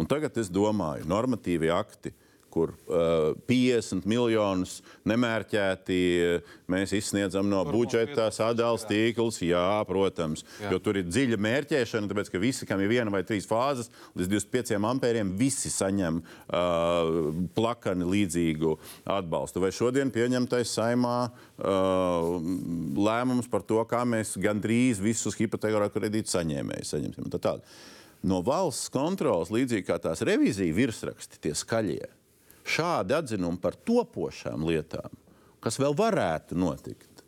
Speaker 1: un tagad es domāju, normatīvi akti, kur uh, 50 miljonus nemērķēti uh, mēs izsniedzam no
Speaker 6: Kur
Speaker 1: budžeta sadalījuma tīkls. Jā, protams,
Speaker 6: Jā.
Speaker 1: jo tur ir dziļa mērķēšana, tāpēc ka visi, kam ir viena vai trīs fāzes, līdz 25 ampēriem, visi saņem uh, plakani līdzīgu atbalstu. Vai šodien pieņemtais saimā uh, lēmums par to, kā mēs gandrīz visus hipotekāro kredītu saņēmējus saņemsim? No valsts kontrolas, līdzīgi kā tās revīzija virsraksti, tie skaļie, šādi atzinumi par topošām lietām, kas vēl varētu notikt,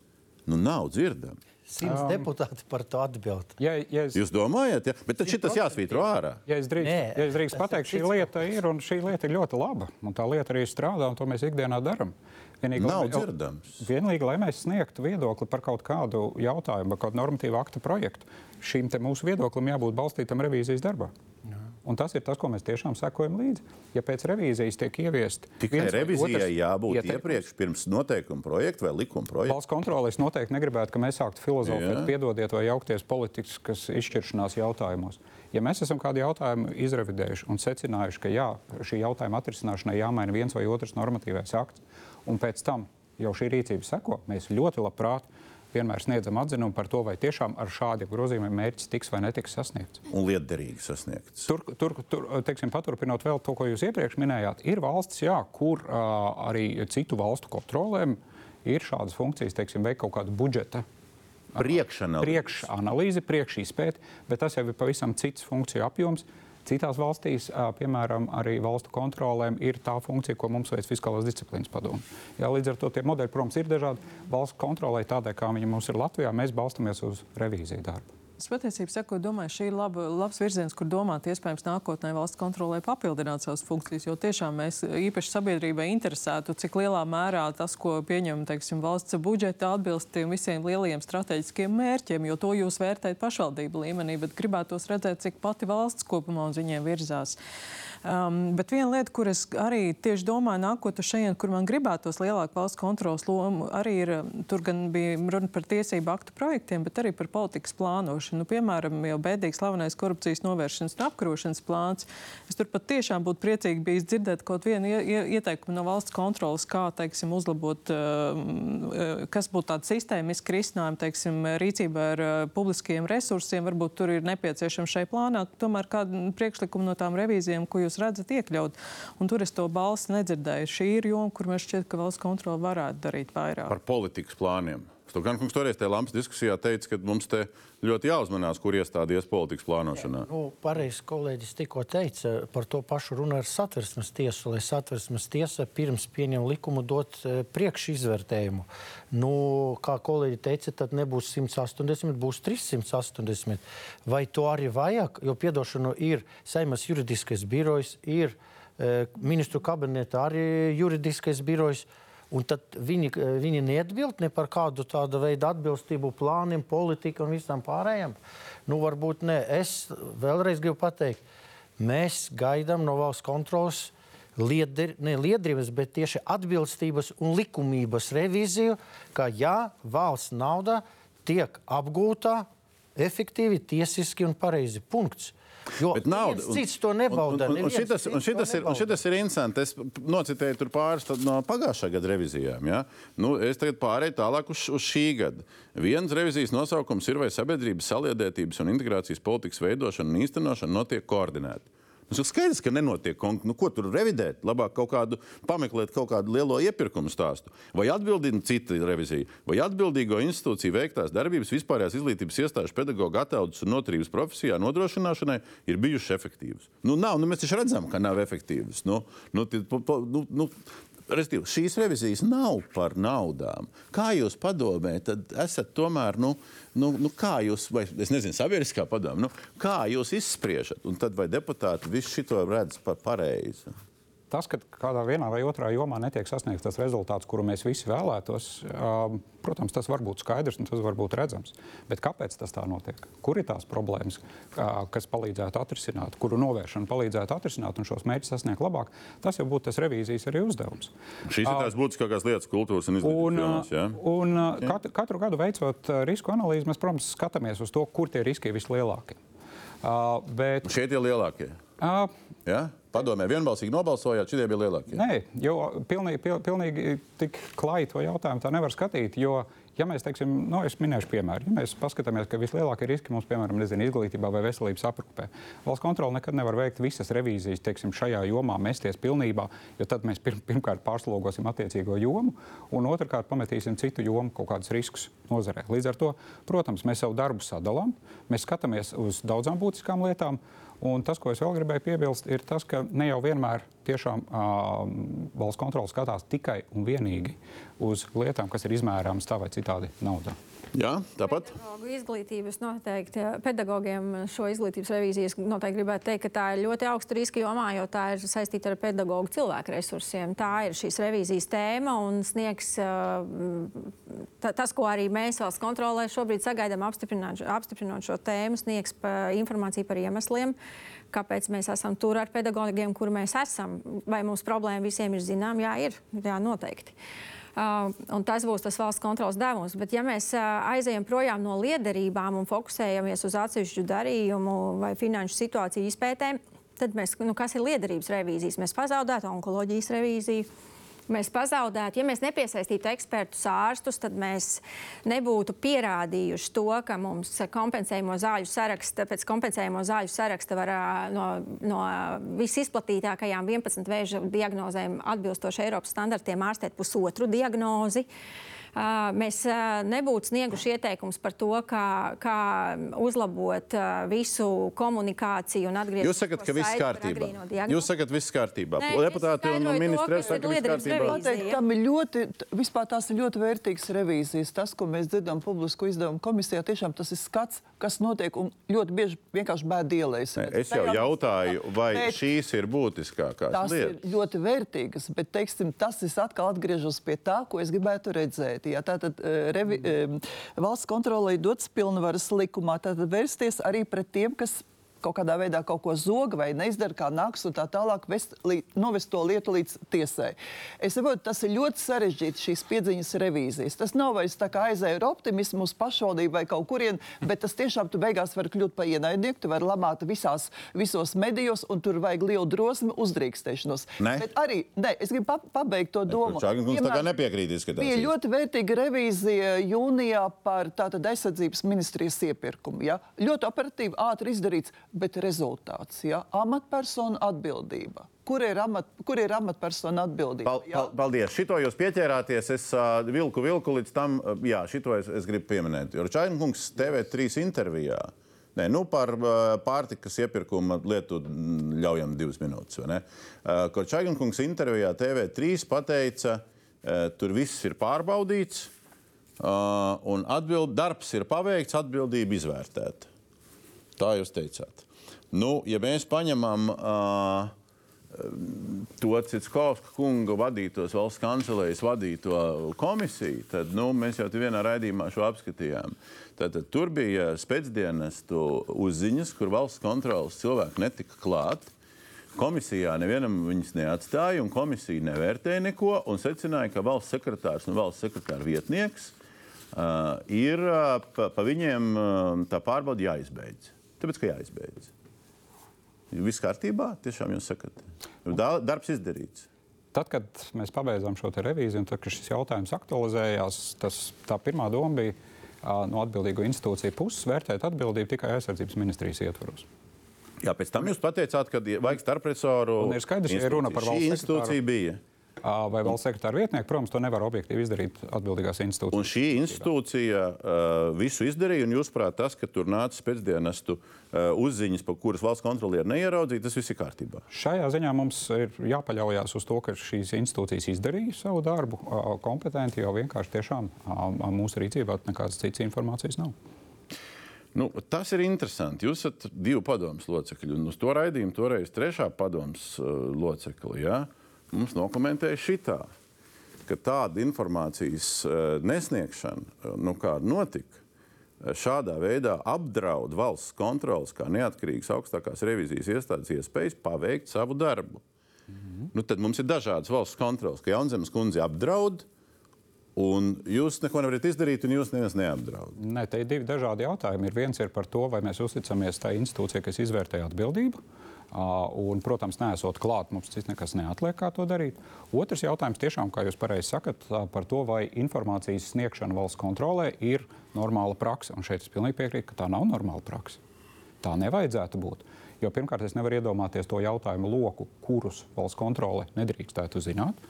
Speaker 1: nu nav dzirdami.
Speaker 9: Simts deputāti par to atbild.
Speaker 3: ja, ja es,
Speaker 1: Jūs domājat, ja? bet šis jāsvītro ārā.
Speaker 3: Ja es drīkstu,
Speaker 9: Nē,
Speaker 3: ja es drīkstu
Speaker 9: tas
Speaker 3: pateikt,
Speaker 9: ir
Speaker 3: šī lieta ir un šī lieta ir ļoti laba. Un tā lieta arī strādā, un to mēs ikdienā darām. Vienīgi,
Speaker 1: Nav
Speaker 3: lai
Speaker 1: dzirdams.
Speaker 3: Vienīgi, lai mēs sniegtu viedokli par kaut kādu jautājumu, par kādu normatīvu aktu projektu, šīm te mūsu viedoklim jābūt balstītam revīzijas darbā. Un tas ir tas, ko mēs tiešām sekojam līdzi. Ja pēc revīzijas tiek ieviest
Speaker 1: Tikai revizijai jābūt
Speaker 3: ieteikums,
Speaker 1: iepriekš, pirms noteikuma projekta vai likuma projekta.
Speaker 3: Valsts kontrolē es noteikti negribētu, ka mēs sāktu filozofēt, piedodiet, vai jaukties politiskas izšķiršanās jautājumos. Ja mēs esam kādu jautājumu izrevidējuši un secinājuši, ka jā, šī jautājuma atrisināšanai jāmaina viens vai otrs normatīvais akts, un pēc tam jau šī rīcība seko, mēs ļoti labprāt vienmēr sniedzam atzinumu par to, vai tiešām ar šādiem grozījumiem mērķis tiks vai netiks sasniegts.
Speaker 1: Un lietderīgi sasniegts.
Speaker 3: Tur, tur, tur teiksim, paturpinot vēl to, ko jūs iepriekš minējāt, ir valstis, jā, kur uh, arī citu valstu kontrolēm ir šādas funkcijas, teiksim, veikt kaut kādu budžeta priekšanalīzi, priekšizpēti, bet tas jau ir pavisam cits funkciju apjoms. Citās valstīs, piemēram, arī valstu kontrolēm ir tā funkcija, ko mums veic fiskālās disciplīnas padome. Jā, līdz ar to tie modeļi, protams, ir dažādi. Valsts kontrolē tādai, kā viņi mums ir Latvijā, mēs balstamies uz revīziju darbu.
Speaker 10: Es patiesībā saku, domāju, šī ir laba, labs virziens, kur domāt, iespējams, nākotnē valsts kontrolē papildināt savas funkcijas. Jo tiešām mēs īpaši sabiedrībai interesētu, cik lielā mērā tas, ko pieņem teiksim, valsts budžeta, atbilst tiem visiem lielajiem strateģiskiem mērķiem. Jo to jūs vērtējat pašvaldību līmenī, bet gribētos redzēt, cik pati valsts kopumā uz viņiem virzās. Um, bet viena lieta, kur es arī tieši domāju, nākot uz šejienes, kur man gribētos lielāku valsts kontrolas lomu, arī ir, tur gan bija runa par tiesību aktu projektiem, bet arī par politikas plānošanu. Nu, piemēram, jau bēdīgs slavenais korupcijas novēršanas un apkarošanas plāns. Es tur pat tiešām būtu priecīgi bijis dzirdēt kaut vienu ie, ie, ieteikumu no valsts kontrolas, kā, teiksim, uzlabot, uh, kas būtu tāds sistēmiski risinājumi, teiksim, rīcībā ar uh, publiskiem resursiem. Varbūt tur ir nepieciešams šai plānā tomēr kādu priekšlikumu no tām revīzijām, ko jūs redzat iekļaut. Un tur es to balsi nedzirdēju. Šī ir joma, kur man šķiet, ka valsts kontrola varētu darīt vairāk.
Speaker 1: Par politikas plāniem. Stokan kungs toreiz tajā lampas diskusijā teica, ka mums te ļoti jāuzmanās, kur iestādies politikas plānošanā.
Speaker 9: Nu, Pareizi kolēģis tikko teica par to pašu runu ar satversmes tiesu, lai satversmes tiesa pirms pieņem likumu dot e, priekšizvērtējumu. Nu, kā kolēģi teica, tad nebūs 180, būs 380. Vai to arī vajag? Jo piedošanu ir Seimas juridiskais birojs, ir e, ministru kabineta arī juridiskais birojs. Un tad viņi, viņi neatbild ne par kādu tādu veidu atbilstību plāniem, politikai un visam pārējiem. Nu, varbūt ne. Es vēlreiz gribu pateikt, mēs gaidām no valsts kontrolas lieder, ne liederības, bet tieši atbilstības un likumības revīziju, ka jā, valsts nauda tiek apgūta efektīvi, tiesiski un pareizi. Punkts. Jo
Speaker 1: Bet nauda,
Speaker 9: cits to nebauda.
Speaker 1: Un, un, un, šitas, un, šitas, ir, un šitas ir interesanti. Es nocitēju pāris no pagājušā gada revizijām. Ja? Nu, es tagad pārēju tālāk uz, uz šī gada. Viens revizijas nosaukums ir, vai sabiedrības saliedētības un integrācijas politikas veidošana un īstenošana notiek koordinēti. Tas ir skaidrs, ka nenotiek konkrēti. Nu, ko tur revidēt? Labāk kaut kādu pameklēt, kaut kādu lielo iepirkumu stāstu. Vai atbildīga cita revizija, vai atbildīgo institūciju veiktās darbības vispārējās izglītības iestāžu pedagoģa attēlus un notārības profesijā nodrošināšanai ir bijušas efektīvas. Nu, nav, nu, mēs taču redzam, ka nav efektīvas. Nu, nu, nu, nu, Restīvi, šīs revizijas nav par naudām. Kā jūs padomē, tad esat tomēr, nu, nu, nu kā jūs, vai es nezinu, sabiedriskā padomē, nu, kā jūs izspriežat, un tad vai deputāti visu šito redz par pareizi?
Speaker 3: Tas, ka kādā vienā vai otrā jomā netiek sasniegts tas rezultāts, kuru mēs visi vēlētos, um, protams, tas var būt skaidrs un tas var būt redzams. Bet kāpēc tas tā notiek? Kur ir tās problēmas, uh, kas palīdzētu atrisināt, kuru novēršana palīdzētu atrisināt un šos mērķus sasniegt labāk? Tas jau būtu tas revīzijas arī uzdevums.
Speaker 1: Šīs ir tās būtiskākās lietas, kultūras un
Speaker 3: Un,
Speaker 1: izglītības jomās. Ja?
Speaker 3: un uh, katru, katru gadu veicot uh, risku analīzi, mēs, protams, skatāmies uz to, kur tie riski ir vislielākie. Uh, bet,
Speaker 1: Šie ir lielākie.
Speaker 3: uh,
Speaker 1: Ja? Padomē, vienbalsīgi nobalsojāt, šie bija lielākie.
Speaker 3: Nē, jo pilnīgi, pil, pilnīgi tik klāji to jautājumu tā nevar skatīt. Jo, ja mēs teiksim, nu, es minēšu piemēru, ja mēs paskatāmies, ka vislielākie riski mums, piemēram, nezinu, izglītībā vai veselības aprūpē, valsts kontrole nekad nevar veikt visas revīzijas, teiksim, šajā jomā mesties pilnībā, jo tad mēs pirm, pirmkārt pārslogosim attiecīgo jomu, un otrkārt pametīsim citu jomu kaut kādus riskus nozarē. Līdz ar to, protams, mēs savu darbu sadalām, mēs skatāmies uz daudzām būtiskām lietām. Un tas, ko es vēl gribēju piebilst, ir tas, ka ne jau vienmēr tiešām uh, valsts kontrole skatās tikai un vienīgi uz lietām, kas ir izmērāmas tā vai citādi naudā.
Speaker 1: Jā, tāpat.
Speaker 8: Pedagoģu izglītības noteikti, pedagogiem šo izglītības revīzijas noteikti gribētu teikt, ka tā ir ļoti augsta riska jomā, jo tā ir saistīta ar pedagoģu cilvēku resursiem. Tā ir šīs revīzijas tēma un sniegs ta- tas, ko arī mēs valsts kontrolē šobrīd sagaidām apstiprinot šo tēmu, sniegs informāciju par iemesliem. Kāpēc mēs esam tur ar pedagogiem, kur mēs esam? Vai mums problēma visiem ir zinām? Jā, ir. Jā, noteikti. Uh, un tas būs tas valsts kontrols devums. Bet, ja mēs uh, aizejam projām no liederībām un fokusējamies uz atsevišķu darījumu vai finanšu situāciju izpētēm, tad mēs, nu, kas ir liederības revīzijas? Mēs pazaudētu onkoloģijas revīziju. Mēs pazaudētu, ja mēs nepiesaistītu ekspertus, ārstus, tad mēs nebūtu pierādījuši to, ka mums kompensējamo zāļu saraksta, pēc kompensējamo zāļu saraksta var no, no visizplatītākajām 11 vēža diagnozēm atbilstoši Eiropas standartiem ārstēt pusotru diagnozi. Ā, Mēs nebūtu snieguši ieteikumus par to, kā, kā uzlabot visu komunikāciju un atgriezties.
Speaker 1: Jūs sakat, ka viss kārtībā. Jūs sakat, viss kārtībā.
Speaker 8: Nē,
Speaker 1: Deputāti
Speaker 8: es
Speaker 1: un ministri
Speaker 8: ir
Speaker 1: saka, viss
Speaker 8: liederības
Speaker 1: kārtībā.
Speaker 7: Pateikt, tam ir ļoti, vispār tās ir ļoti vērtīgas revīzijas. Tas, ko mēs dzirdam publisku izdevumu komisijā, tiešām tas ir skats, kas notiek un ļoti bieži vienkārši bēd ielēs.
Speaker 1: Es jau jautāju, vai
Speaker 7: Bet-
Speaker 1: šīs ir būtiskākās
Speaker 7: Tās ir
Speaker 1: lietas.
Speaker 7: ļoti vērtīgas, bet teiksim, tas ir atkal atgriežos pie tā, ko es gribētu redzēt. Jā, tātad eh, revi, eh, valsts kontrolē dots pilnvaras likumā, tātad vērsties arī pret tiem, kas kaut kādā veidā kaut ko zog vai neizdara, kā nāks, un tā tālāk vest, lī, novest to lietu līdz tiesai. Es saprotu, tas ir ļoti sarežģīti šīs piedziņas revīzijas. Tas nav vairs tā kā aizēja ar optimismu uz pašvaldību vai kaut kurien, bet tas tiešām tu beigās var kļūt par ienaidnieku, tu vari lamāt visās, visos medijos, un tur vajag lielu drosmi, uzdrīkstēšanos.
Speaker 1: Ne?
Speaker 7: Bet arī, ne, es gribu pa, pabeigt to domu.
Speaker 1: Čāgan kungs tā kā
Speaker 7: Piemēram,
Speaker 1: nepiekrīt, izskatās.
Speaker 7: Bija ļoti vērtīga revīzija jūnijā par tātad aizsardzības ministrijas iepirkumu. Ja? Ļoti operatīvi, ātri izdarīts, bet rezultāts - ja? amatpersonu atbildība. kur ir, amat, kur ir amatpersona atbildība.
Speaker 1: Pal, pal, paldies. Šito jūs pieķērāties. Es uh, vilku, vilku līdz tam. Uh, jā, šito es, es gribu pieminēt. Jo Čainkungs TV3 intervijā. Nē, nu par uh, pārtikas iepirkuma lietu ļaujam divas minūtes. Uh, Kur Čainkungs intervijā TV3 pateica, uh, tur viss ir pārbaudīts uh, un atbild, darbs ir paveikts, atbildība izvērtēta. Tā jūs teicāt. Nu, ja mēs paņemam uh, to Citskovska kunga vadītos valsts kancelējas vadīto komisiju, tad nu, mēs jau vienā raidījumā šo apskatījām. Tad, tad tur bija spēcdienestu uzziņas, kur valsts kontrolas cilvēki netika klāt. Komisijā nevienam viņas neatstāja, un komisija nevērtēja neko secināja, ka valsts sekretārs un valsts sekretāra vietnieks uh, ir uh, pa, pa viņiem uh, tā pārbauda jāizbeidz. Tāpēc, ka jāizbeidz. Viss kārtībā, tiešām jūs sakat. Darbs izdarīts.
Speaker 3: Tad, kad mēs pabeidzām šo revīziju, un tad, kad šis jautājums aktualizējās, tas, tā pirmā doma bija no atbildīgo institūciju puses vērtēt atbildību tikai aizsardzības ministrijas ietvaros.
Speaker 1: Jā, pēc tam jūs pateicāt, ka vajag starpresoru.
Speaker 3: Ir skaidrs, ka runa par valsts
Speaker 1: institūciju bija
Speaker 3: vai valsts sekretāra vietnieki, protams, to nevar objektīvi izdarīt atbildīgās institūcijas.
Speaker 1: Un šī institūcija uh, visu izdarīja, un jūs prāt, tas, ka tur nāca pēcdienestu uh, uzziņas, pa kuras valsts kontrolieri neieraudzīja, tas viss ir kārtībā.
Speaker 3: Šajā ziņā mums ir jāpaļaujas uz to, ka šīs institūcijas izdarīja savu darbu uh, kompetenti, jo vienkārši tiešām mūsu rīcībā nekādas citas informācijas nav.
Speaker 1: Nu, tas ir interesanti. Jūs esat divu padomus locekļi, un uz to raidījumu toreiz trešā padomus uh, locekli. Ja? Uh, mums nokomentēja šitā, ka tāda informācijas eh, nesniegšana, eh, nu, kāda notika, eh, šādā veidā apdraud valsts kontrolas, kā neatkarīgas augstākās revizijas iestādes iespējas paveikt savu darbu. Mm -hmm. nu, tad mums ir dažādas valsts kontrolas, ka Jaunzemes kundze apdraud. Un jūs neko nevarat izdarīt, un jūs neviens neapdraud.
Speaker 3: Nē, te ir divi dažādi jautājumi. Ir viens ir par to, vai mēs uzticamies tai institūcijai, kas izvērtēja atbildību. Uh, Un, protams, nesot klāt, mums cits nekas neatliek, kā to darīt. Otrs jautājums, tiešām, kā jūs pareizi sakat, par to, vai informācijas sniegšana valsts kontrolē ir normāla praksa. Un šeit es pilnīgi piekrītu, ka tā nav normāla praksa. Tā nevajadzētu būt. Jo pirmkārt, es nevaru iedomāties to jautājumu loku, kurus valsts kontrole nedrīkstētu zināt.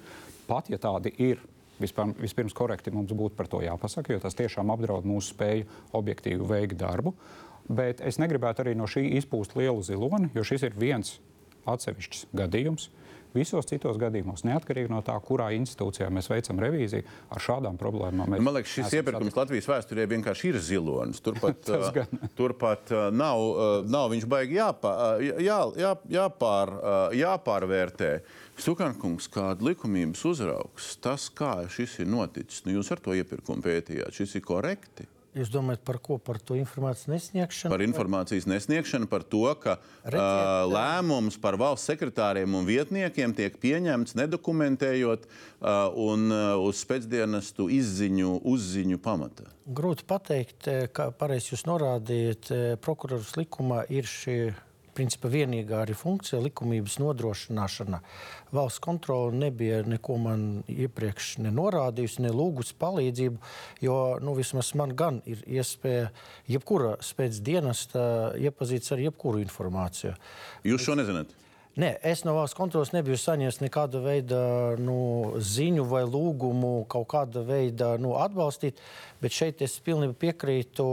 Speaker 3: Pat ja tādi ir, vispār, vispirms korekti mums būtu par to jāpasaka, jo tas tiešām apdraud mūsu spēju objektīvi veikt darbu. Bet es negribētu arī no šī izpūst lielu ziloni, jo šis ir viens atsevišķs gadījums. Visos citos gadījumos, neatkarīgi no tā, kurā institūcijā mēs veicam revīziju, ar šādām problēmām mēs.
Speaker 1: Man liekas, šis iepirkums Latvijas vēsturē vienkārši ir zilonis. Turpat, [laughs] uh, turpat uh, nav, uh, nav viņš baigi jāpā, jā, jā, jāpār, jāpārvērtē. Sukankungs, kāda likumības uzraugs, tas, kā šis ir noticis, nu, jūs ar to iepirkumu pētījāt, šis ir korekti.
Speaker 9: Jūs domājat par ko? Par to informācijas nesniegšanu?
Speaker 1: Par informācijas nesniegšanu, par to, ka Redziet, uh, lēmums par valsts sekretāriem un vietniekiem tiek pieņemts nedokumentējot uh, un uh, uz spēcdienestu izziņu, uzziņu pamata.
Speaker 9: Grūti pateikt, kā pareizi jūs norādījat, prokurors likumā ir šie principā vienīgā arī funkcija - likumības nodrošināšana. Valsts kontrole nebija neko man iepriekš nenorādījusi, ne lūgusi palīdzību, jo nu, vismaz man gan ir iespēja jebkura spēcdienesta iepazīties ar jebkuru informāciju.
Speaker 1: Jūs šo nezināt?
Speaker 9: Nē, es no valsts kontrolas nebiju saņēmis nekādu veidu nu, ziņu vai lūgumu kaut kāda veida nu, atbalstīt, bet šeit es pilnībā piekrītu.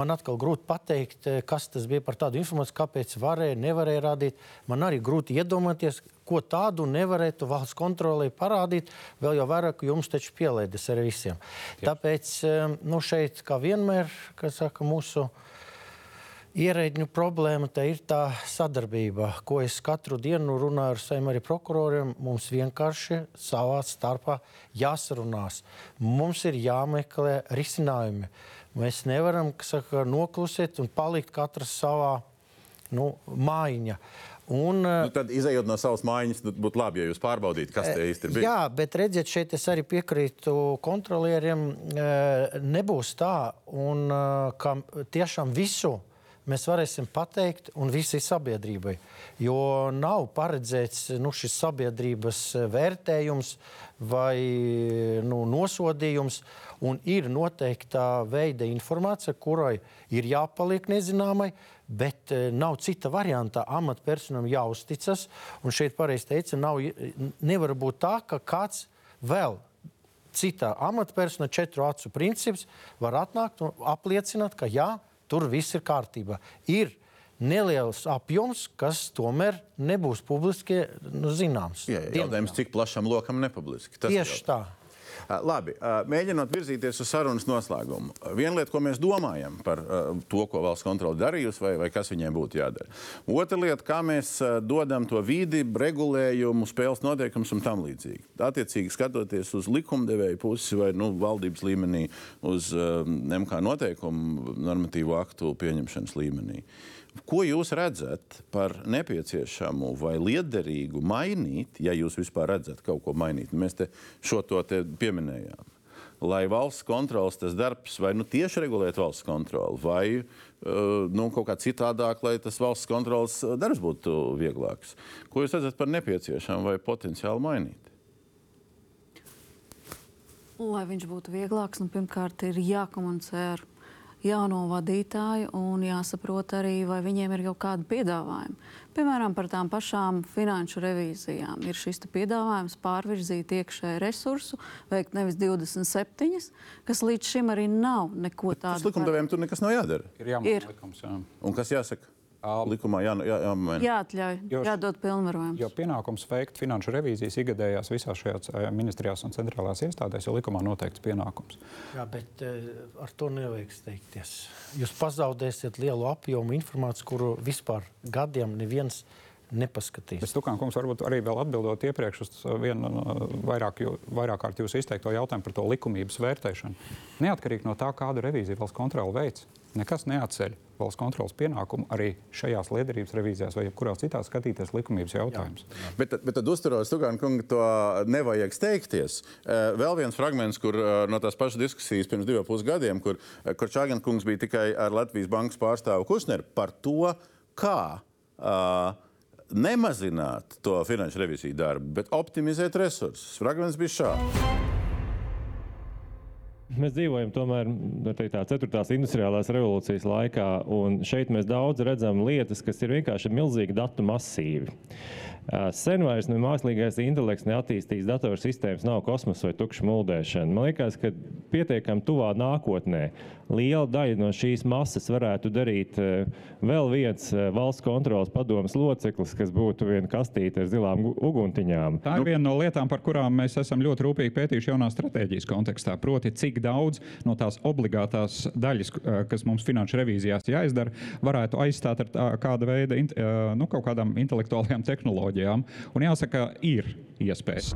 Speaker 9: Man atkal grūti pateikt, kas tas bija par tādu informāciju, kāpēc varēja, nevarēja rādīt. Man arī grūti iedomāties, ko tādu nevarētu valsts kontrolē parādīt. Vēl jau vairāk jums taču pielaidas ar visiem. Jā. Tāpēc nu, šeit, kā vienmēr, kas saka, mūsu ierēģņu problēma ir tā sadarbība, ko es katru dienu runāju ar saviem arī prokuroriem. Mums vienkārši savā starpā jāsarunās. Mums ir jāmeklē risinājumi. Mēs nevaram saka, noklusēt un palikt katrs savā nu, mājiņā. Un,
Speaker 1: nu, tad, izējot no savas mājas, nu, būtu labi, ja jūs pārbaudītu, kas te īsti ir.
Speaker 9: Bijis. Jā, bet redziet, šeit es arī piekrītu kontrolieriem. Nebūs tā, un, ka tiešām visu mēs varēsim pateikt, un visai sabiedrībai. Jo nav paredzēts nu, šis sabiedrības vērtējums vai nu, nosodījums. un ir noteikta veida informācija, kurai ir jāpaliek nezināmai, bet uh, nav cita varianta. Amatpersonam jāuzticas, un šeit pareizi teica, nav, nevar būt tā, ka kāds vēl cita amatpersona, četru acu princips, var atnākt un apliecināt, ka jā, tur viss ir kārtībā. Ir neliels apjoms, kas tomēr nebūs publiski nu, zināms.
Speaker 1: Jā, jā, jautājums, cik plašam lokam nepubliski. Tas
Speaker 9: Tieši tā.
Speaker 1: Labi, mēģinot virzīties uz sarunas noslēgumu. Viena lieta, ko mēs domājam par to, ko valsts kontrole darījusi, vai, vai kas viņiem būtu jādara. Otra lieta, kā mēs dodam to vidi, regulējumu, spēles noteikumus un tam līdzīgi. Attiecīgi skatoties uz likumdevēju pusi vai nu, valdības līmenī, uz MK noteikumu normatīvu aktu pieņemšanas līmenī. Ko jūs redzat par nepieciešamu vai liederīgu mainīt, ja jūs vispār redzat kaut ko mainīt? Mēs šo to pieminējām. Lai valsts kontrols tas darbs, vai nu tieši regulēt valsts kontroli, vai uh, nu, kaut kā citādāk, lai tas valsts kontrols darbs būtu vieglāks. Ko jūs redzat par nepieciešamu vai potenciāli mainīt?
Speaker 2: Lai viņš būtu vieglāks, nu, pirmkārt ir jākomunicē ar jauno vadītāju un jāsaprot arī, vai viņiem ir kaut kādi piedāvājumi. Piemēram, par tām pašām finanšu revīzijām. Ir šis piedāvājums pārvirzīt iekšēju resursu, veikt nevis 27, kas līdz šim arī nav neko tādu.
Speaker 1: Tas likumdevējiem tur nekas nav jādara.
Speaker 3: Ir jāmaina likums. Jā.
Speaker 1: Un kas jāsaka? Likumā jā, jā, jāmaina.
Speaker 2: Jāatļauj, jo, jādod pilnvarojums.
Speaker 3: Jo pienākums veikt finanšu revīzijas ikgadējās visās šajās eh, ministrijās un centrālās iestādēs, jo likumā noteikts pienākums.
Speaker 9: Jā, bet uh, ar to nevajag steigties. Jūs pazaudēsiet lielu apjomu informāciju, kuru vispār gadiem neviens nepaskatīs.
Speaker 3: Es Tukāns kungs varbūt arī vēl atbildot iepriekš uz vienu vairāk, vairāk kārt jūsu izteikto jautājumu par to likumības vērtēšanu. Neatkarīgi no tā, kādu revīziju valsts kontrole veids, nekas neatceļ valsts kontrolas pienākumu arī šajās liederības revīzijās vai kurās citās skatīties likumības jautājumus.
Speaker 1: Bet, bet tad uzturos, Tukāna kunga, to nevajag steigties. Vēl viens fragments, kur no tās pašas diskusijas pirms diviem pusgadiem, kur, kur Čāgan kungs bija tikai ar Latvijas bankas pārstāvu Kusneru par to, kā uh, nemazināt to finanšu reviziju darbu, bet optimizēt resursus. Fragments bija šāds.
Speaker 11: Mēs dzīvojam tomēr teikt, tā, 4. industriālās revolūcijas laikā, un šeit mēs daudz redzam lietas, kas ir vienkārši milzīgi datu masīvi. Sen vairs ne mākslīgais intelekts, ne attīstīts datorsistēmas nav kosmosa vai tukša muldēšana. Man liekas, ka pietiekami tuvā nākotnē liela daļa no šīs masas varētu darīt vēl viens valsts kontrolas padomas loceklis, kas būtu viena kastīte ar zilām uguntiņām.
Speaker 3: Tā ir nu, viena no lietām, par kurām mēs esam ļoti rūpīgi pētījuši jaunās stratēģijas kontekstā. Proti, cik daudz no tās obligātās daļas, kas mums finanšu revīzijās jāizdara, varētu aizstāt ar tā, kāda veida nu, kaut kādām intelektuālajām [laughs] tehnoloģijām tehnoloģijām. Un jāsaka, ir iespējas.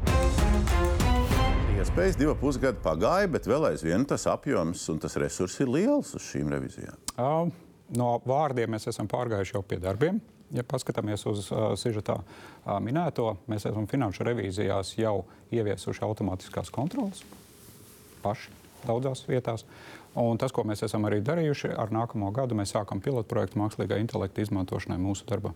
Speaker 1: Iespējas divu pusgadu pagāja, bet vēl aizvien tas apjoms un tas resurs ir liels uz šīm revizijām.
Speaker 3: Uh, no vārdiem mēs esam pārgājuši jau pie darbiem. Ja paskatāmies uz uh, sižetā uh, minēto, mēs esam finanšu revīzijās jau ieviesuši automātiskās kontrolas paši daudzās vietās. Un tas, ko mēs esam arī darījuši, ar nākamo gadu mēs sākam pilotprojektu mākslīgā intelekta izmantošanai mūsu darbā.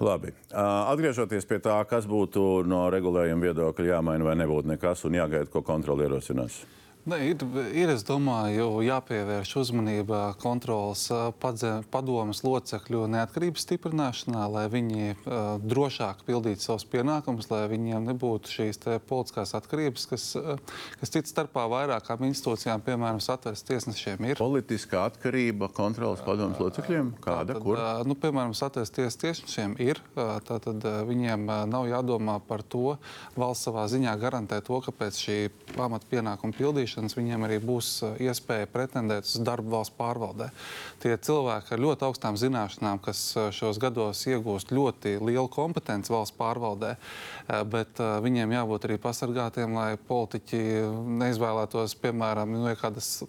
Speaker 1: Labi. Atgriežoties pie tā, kas būtu no regulējuma viedokļa jāmaina vai nebūtu nekas un jāgaida, ko kontroli ierosinās.
Speaker 6: Ne, ir, ir, es domāju, jāpievērš uzmanība kontrolas padomas locekļu neatkarības stiprināšanā, lai viņi uh, drošāk pildītu savus pienākumus, lai viņiem nebūtu šīs politiskās atkarības, kas, uh, kas cits starpā vairākām institūcijām, piemēram, satveres tiesnešiem ir.
Speaker 1: Politiskā atkarība kontrolas padomas locekļiem? Kāda?
Speaker 6: Tātad,
Speaker 1: kur?
Speaker 6: Uh, nu, piemēram, satveres tiesas tiesnešiem ir. Uh, tātad uh, viņiem uh, nav jādomā par to, valsts savā ziņā garantē to, ka pēc šī pamatpienākuma pildīšanas izskatīšanas viņiem arī būs uh, iespēja pretendēt uz darbu valsts pārvaldē. Tie cilvēki ar ļoti augstām zināšanām, kas uh, šos gados iegūst ļoti lielu kompetenci valsts pārvaldē, uh, bet viņiem jābūt arī pasargātiem, lai politiķi neizvēlētos, piemēram, no nu, kādas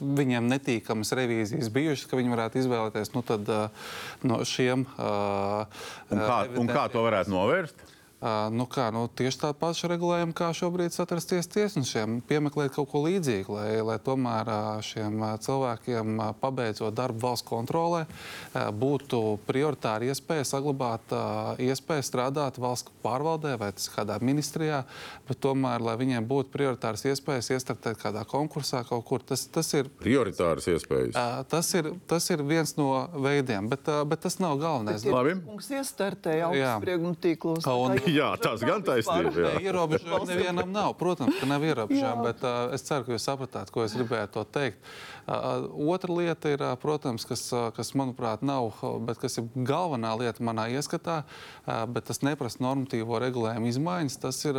Speaker 6: viņiem netīkamas revīzijas bijušas, ka viņi varētu izvēlēties nu, tad, no šiem.
Speaker 1: Un kā, un kā to varētu novērst?
Speaker 6: Nu kā, nu, tieši tādu pašu regulējumu, kā šobrīd atrasties tiesnešiem, piemeklēt kaut ko līdzīgu, lai, lai tomēr šiem cilvēkiem, pabeidzot darbu valsts kontrolē, būtu prioritāra iespēja saglabāt iespēju strādāt valsts pārvaldē vai kādā ministrijā, bet tomēr, lai viņiem būtu prioritāras iespējas iestartēt kādā konkursā kaut kur. Tas, tas ir
Speaker 1: prioritāras iespējas.
Speaker 6: Tas, ir, tas ir viens no veidiem, bet, bet tas nav galvenais.
Speaker 7: Labi. Kungs iestartēja augstsprieguma tīklos.
Speaker 1: Un, [laughs] jā, tas gan taisnība. [laughs]
Speaker 6: Ierobežojumi [laughs] nevienam nav. Protams, ka nav ierobežojumi, bet uh, es ceru, ka jūs sapratāt, ko es gribēju to teikt. Uh, otra lieta ir, protams, kas, kas manuprāt nav, bet kas ir galvenā lieta manā ieskatā, bet tas neprasa normatīvo regulējumu izmaiņas. Tas ir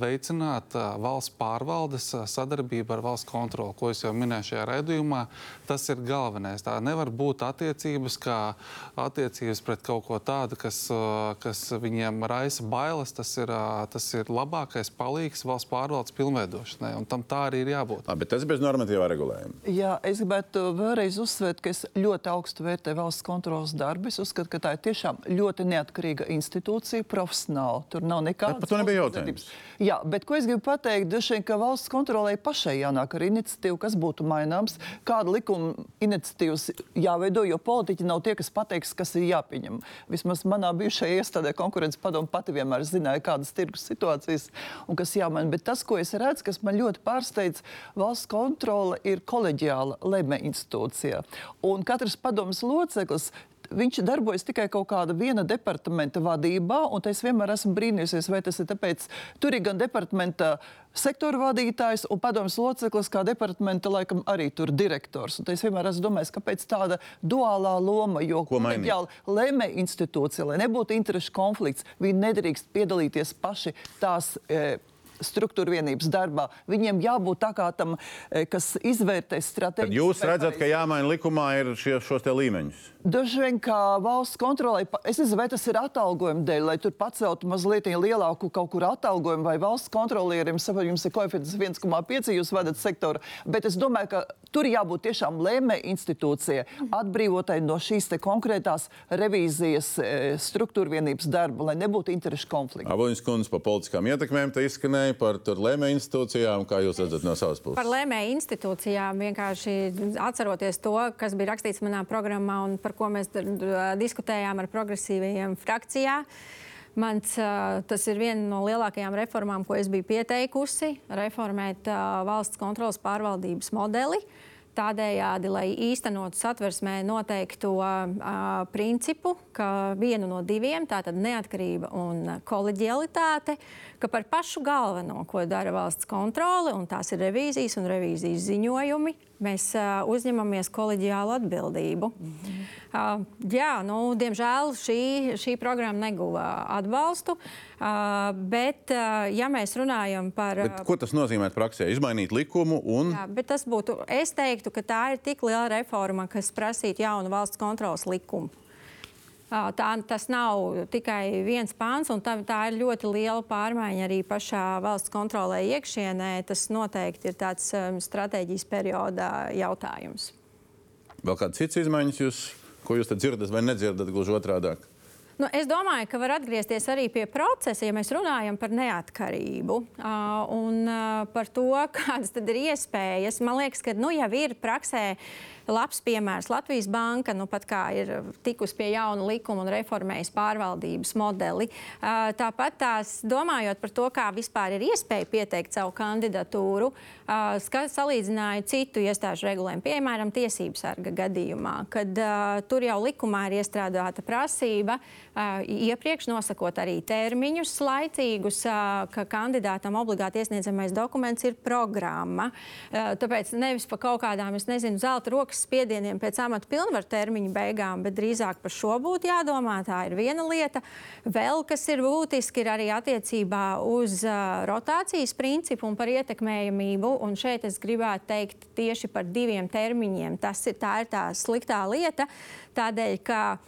Speaker 6: veicināt valsts pārvaldes sadarbību ar valsts kontroli, ko es jau minēju šajā raidījumā. Tas ir galvenais. Tā nevar būt attiecības kā attiecības pret kaut ko tādu, kas, kas viņiem raisa bailes. Tas ir, tas ir labākais palīgs valsts pārvaldes pilnveidošanai, un tam tā arī ir jābūt.
Speaker 1: Labi, tas bez normatīvā regulējuma.
Speaker 7: Jā, es gribētu vēlreiz uzsvērt, ka es ļoti augstu vērtēju valsts kontrolas darbu. Es uzskatu, ka tā ir tiešām ļoti neatkarīga institūcija, profesionāla. Tur nav nekādas.
Speaker 1: Nebija jautājums.
Speaker 7: Jā, bet ko es gribu pateikt, vien, ka valsts kontrolē pašai jānāk ar iniciatīvu, kas būtu maināms, kāda likuma iniciatīvas jāveido, jo politiķi nav tie, kas pateiks, kas ir jāpieņem. Vismaz manā bijušajā iestādē konkurences padomu pati vienmēr zināja, kādas tirgus situācijas un kas jāmaina. Bet tas, ko es redzu, kas man ļoti pārsteidz, valsts kontrole ir kolēģi koleģiāla lemē institūcija. Un katrs padomus loceklis viņš darbojas tikai kaut kāda viena departamenta vadībā, un es vienmēr esmu brīnījusies, vai tas ir tāpēc, tur ir gan departamenta sektora vadītājs un padomjas loceklis, kā departamenta laikam arī tur direktors. Un es vienmēr esmu domājis, kāpēc tāda duālā loma, jo koleģiāla lēmē institūcija, lai nebūtu interešu konflikts, viņi nedrīkst piedalīties paši tās. E, struktūra vienības darbā. Viņiem jābūt tā kā tam, eh, kas izvērtē stratēģiju.
Speaker 1: Jūs redzat, ka jāmaina likumā ir šie, šos līmeņus?
Speaker 7: Daži vien kā valsts kontrolē, es nezinu, vai tas ir atalgojuma dēļ, lai tur paceltu mazliet lielāku kaut kur atalgojumu, vai valsts kontrolierim, jums ir koeficients 1,5, jūs vadat sektoru. Bet es domāju, ka tur jābūt tiešām lēmē institūcijai, atbrīvotai no šīs konkrētās revīzijas e, struktūra vienības darba, lai nebūtu interešu konflikta.
Speaker 1: Avoņas kundze par politiskām ietekmēm te izskanēja par lēmēju institūcijām, kā jūs redzat no savas puses?
Speaker 8: Par lēmēju institūcijām vienkārši atceroties to, kas bija rakstīts manā programmā un par ko mēs diskutējām ar progresīvajiem frakcijā. Mans, tas ir viena no lielākajām reformām, ko es biju pieteikusi - reformēt valsts kontrolas pārvaldības modeli. Tādējādi, lai īstenotu satversmē noteikto uh, principu, ka vienu no diviem, tātad neatkarība un koleģialitāte, ka par pašu galveno, ko dara valsts kontrole, un tās ir revīzijas un revīzijas ziņojumi, mēs uh, uzņemamies koleģiālu atbildību. Mm -hmm. uh, jā, nu, diemžēl šī, šī programma neguva atbalstu, uh, bet, uh, ja mēs runājam par.
Speaker 1: Bet ko tas nozīmē praksē? Izmainīt likumu un.
Speaker 8: Jā, bet tas būtu, es teiktu, ka tā ir tik liela reforma, kas prasītu jaunu valsts kontrolas likumu. Tā, tas nav tikai viens pāns, un tā, tā ir ļoti liela pārmaiņa arī pašā valsts kontrolē iekšienē. Tas noteikti ir tāds um, stratēģijas periodā jautājums.
Speaker 1: Vēl kādas citas izmaiņas, jūs, ko jūs dzirdat vai nedzirdat, gluži otrādi?
Speaker 8: Nu, es domāju, ka var atgriezties arī pie procesa, ja mēs runājam par neatkarību uh, un uh, par to, [laughs] kādas ir iespējas. Man liekas, ka nu, jau ir praksē labs piemērs. Latvijas banka nu, pat kā ir tikusi pie jauna likuma un reformējusi pārvaldības modeli. Tāpat tās domājot par to, kā vispār ir iespēja pieteikt savu kandidatūru, salīdzināju citu iestāžu regulējumu, piemēram, tiesības sarga gadījumā, kad tur jau likumā ir iestrādāta prasība iepriekš nosakot arī termiņus laicīgus, ka kandidātam obligāti iesniedzamais dokuments ir programma. Tāpēc nevis pa kaut kādām, es nezinu, zelta rokas rokas spiedieniem pēc amata pilnvaru termiņa beigām, bet drīzāk par šo būtu jādomā. Tā ir viena lieta. Vēl kas ir būtiski, ir arī attiecībā uz uh, rotācijas principu un par ietekmējamību. Un šeit es gribētu teikt tieši par diviem termiņiem. Tas ir tā, ir tā sliktā lieta, tādēļ, ka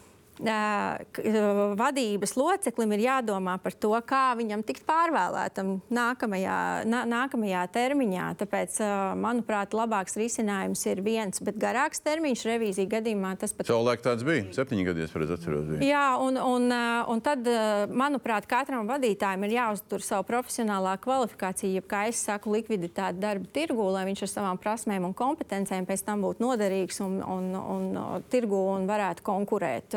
Speaker 8: vadības loceklim ir jādomā par to, kā viņam tikt pārvēlētam nākamajā, nā, nākamajā termiņā. Tāpēc, manuprāt, labāks risinājums ir viens, bet garāks termiņš revīzija gadījumā tas pat.
Speaker 1: Savulaik tāds bija. Septiņi gadi, es atceros. Bija.
Speaker 8: Jā, un, un, un tad, manuprāt, katram vadītājam ir jāuztur savu profesionālā kvalifikācija, jeb, kā es saku, likviditāte darba tirgū, lai viņš ar savām prasmēm un kompetencēm pēc tam būtu noderīgs un, un, un, un tirgū un varētu konkurēt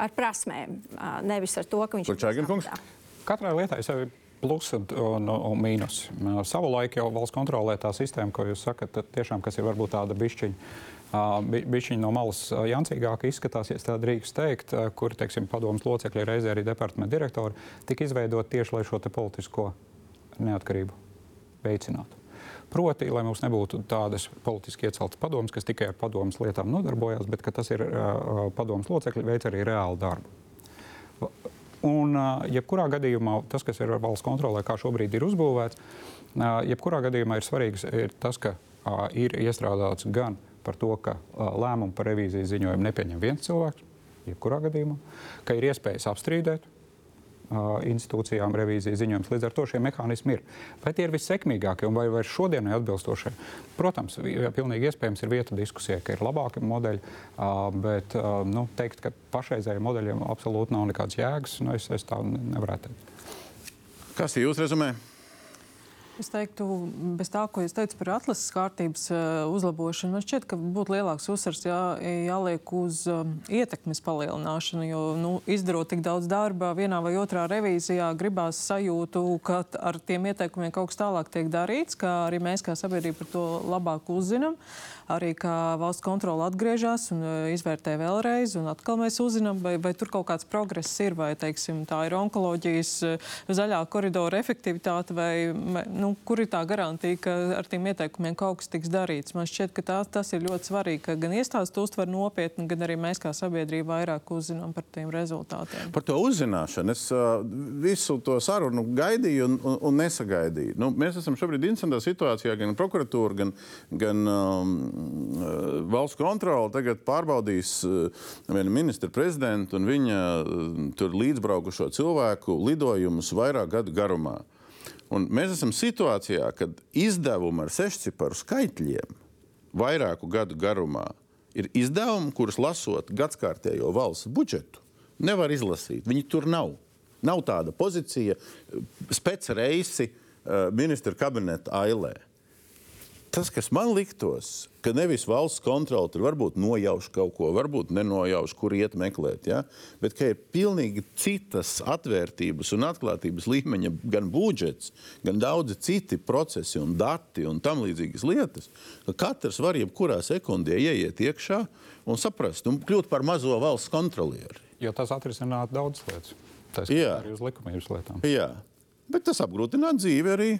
Speaker 8: ar prasmēm, nevis ar to, ka viņš
Speaker 1: ir Čāginkungs.
Speaker 3: Katrai lietai sev ir plusi un, un, un mīnus. Savulaik jau valsts kontrolē tā sistēma, ko jūs sakat, tiešām, kas ir varbūt tāda bišķiņa. Uh, Bišķiņi no malas jancīgāk izskatās, ja tā drīkst teikt, uh, kur, teiksim, padomas locekļi, reizē arī departamenta direktori, tika izveidot tieši, lai šo te politisko neatkarību veicinātu. Proti, lai mums nebūtu tādas politiski ieceltas padomas, kas tikai ar padomas lietām nodarbojās, bet tas ir uh, padomas locekļi, veic arī reālu darbu. Un, uh, jebkurā gadījumā, tas, kas ir valsts kontrolē, kā šobrīd ir uzbūvēts, uh, jebkurā gadījumā ir svarīgs ir tas, ka uh, ir iestrādāts gan par to, ka uh, lēmumu par revīzijas ziņojumu nepieņem viens cilvēks, jebkurā gadījumā, ka ir iespējas apstrīdēt institūcijām revīzijas ziņojums. Līdz ar to šie mehānismi ir. Vai tie ir vissekmīgākie un vai, vai šodienai atbilstošie? Protams, pilnīgi iespējams ir vieta diskusijai, ka ir labāki modeļi, bet nu, teikt, ka pašreizējiem modeļiem absolūti nav nekādas jēgas, nu, es, es tā nevarētu teikt.
Speaker 1: Kas ir jūsu rezumē?
Speaker 10: Es teiktu, bez tā, ko jūs teicat par atlases kārtības uh, uzlabošanu, man šķiet, ka būtu lielāks uzsvars jā, jāliek uz um, ietekmes palielināšanu. Jo nu, izdarot tik daudz darba vienā vai otrā revīzijā, gribās sajūtu, ka ar tiem ieteikumiem kaut kas tālāk tiek darīts, ka arī mēs kā sabiedrība par to labāk uzzinām. Arī kā valsts kontrole atgriežas un uh, izvērtē vēlreiz, un atkal mēs uzzinām, vai, vai tur kaut kāds progress ir, vai teiksim, tā ir onkoloģijas zaļā koridora efektivitāte, vai nu, nu, kur ir tā garantija, ka ar tiem ieteikumiem kaut kas tiks darīts? Man šķiet, ka tā, tas ir ļoti svarīgi, ka gan iestādes to uztver nopietni, gan arī mēs kā sabiedrība vairāk uzzinām par tiem rezultātiem.
Speaker 1: Par to uzzināšanu es uh, visu to sarunu gaidīju un, un, un nesagaidīju. Nu, mēs esam šobrīd interesantā situācijā, gan prokuratūra, gan, gan um, valsts kontrole tagad pārbaudīs uh, ministru prezidentu un viņa uh, līdzbraukušo cilvēku lidojumus vairāk gadu garumā. Un mēs esam situācijā, kad izdevumi ar sešciparu skaitļiem vairāku gadu garumā ir izdevumi, kurus lasot gadskārtējo valsts budžetu, nevar izlasīt. Viņi tur nav. Nav tāda pozīcija, spēcreisi uh, ministra kabineta ailē tas, kas man liktos, ka nevis valsts kontrole tur varbūt nojauš kaut ko, varbūt nenojauš, kur iet meklēt, ja? bet ka ir pilnīgi citas atvērtības un atklātības līmeņa gan budžets, gan daudzi citi procesi un dati un tam līdzīgas lietas, ka katrs var jebkurā sekundē ieiet iekšā un saprast un kļūt par mazo valsts kontrolieri.
Speaker 3: Jo tas atrisinātu daudz lietas. Tas arī uz likumības lietām.
Speaker 1: Jā, bet tas apgrūtinātu dzīvi arī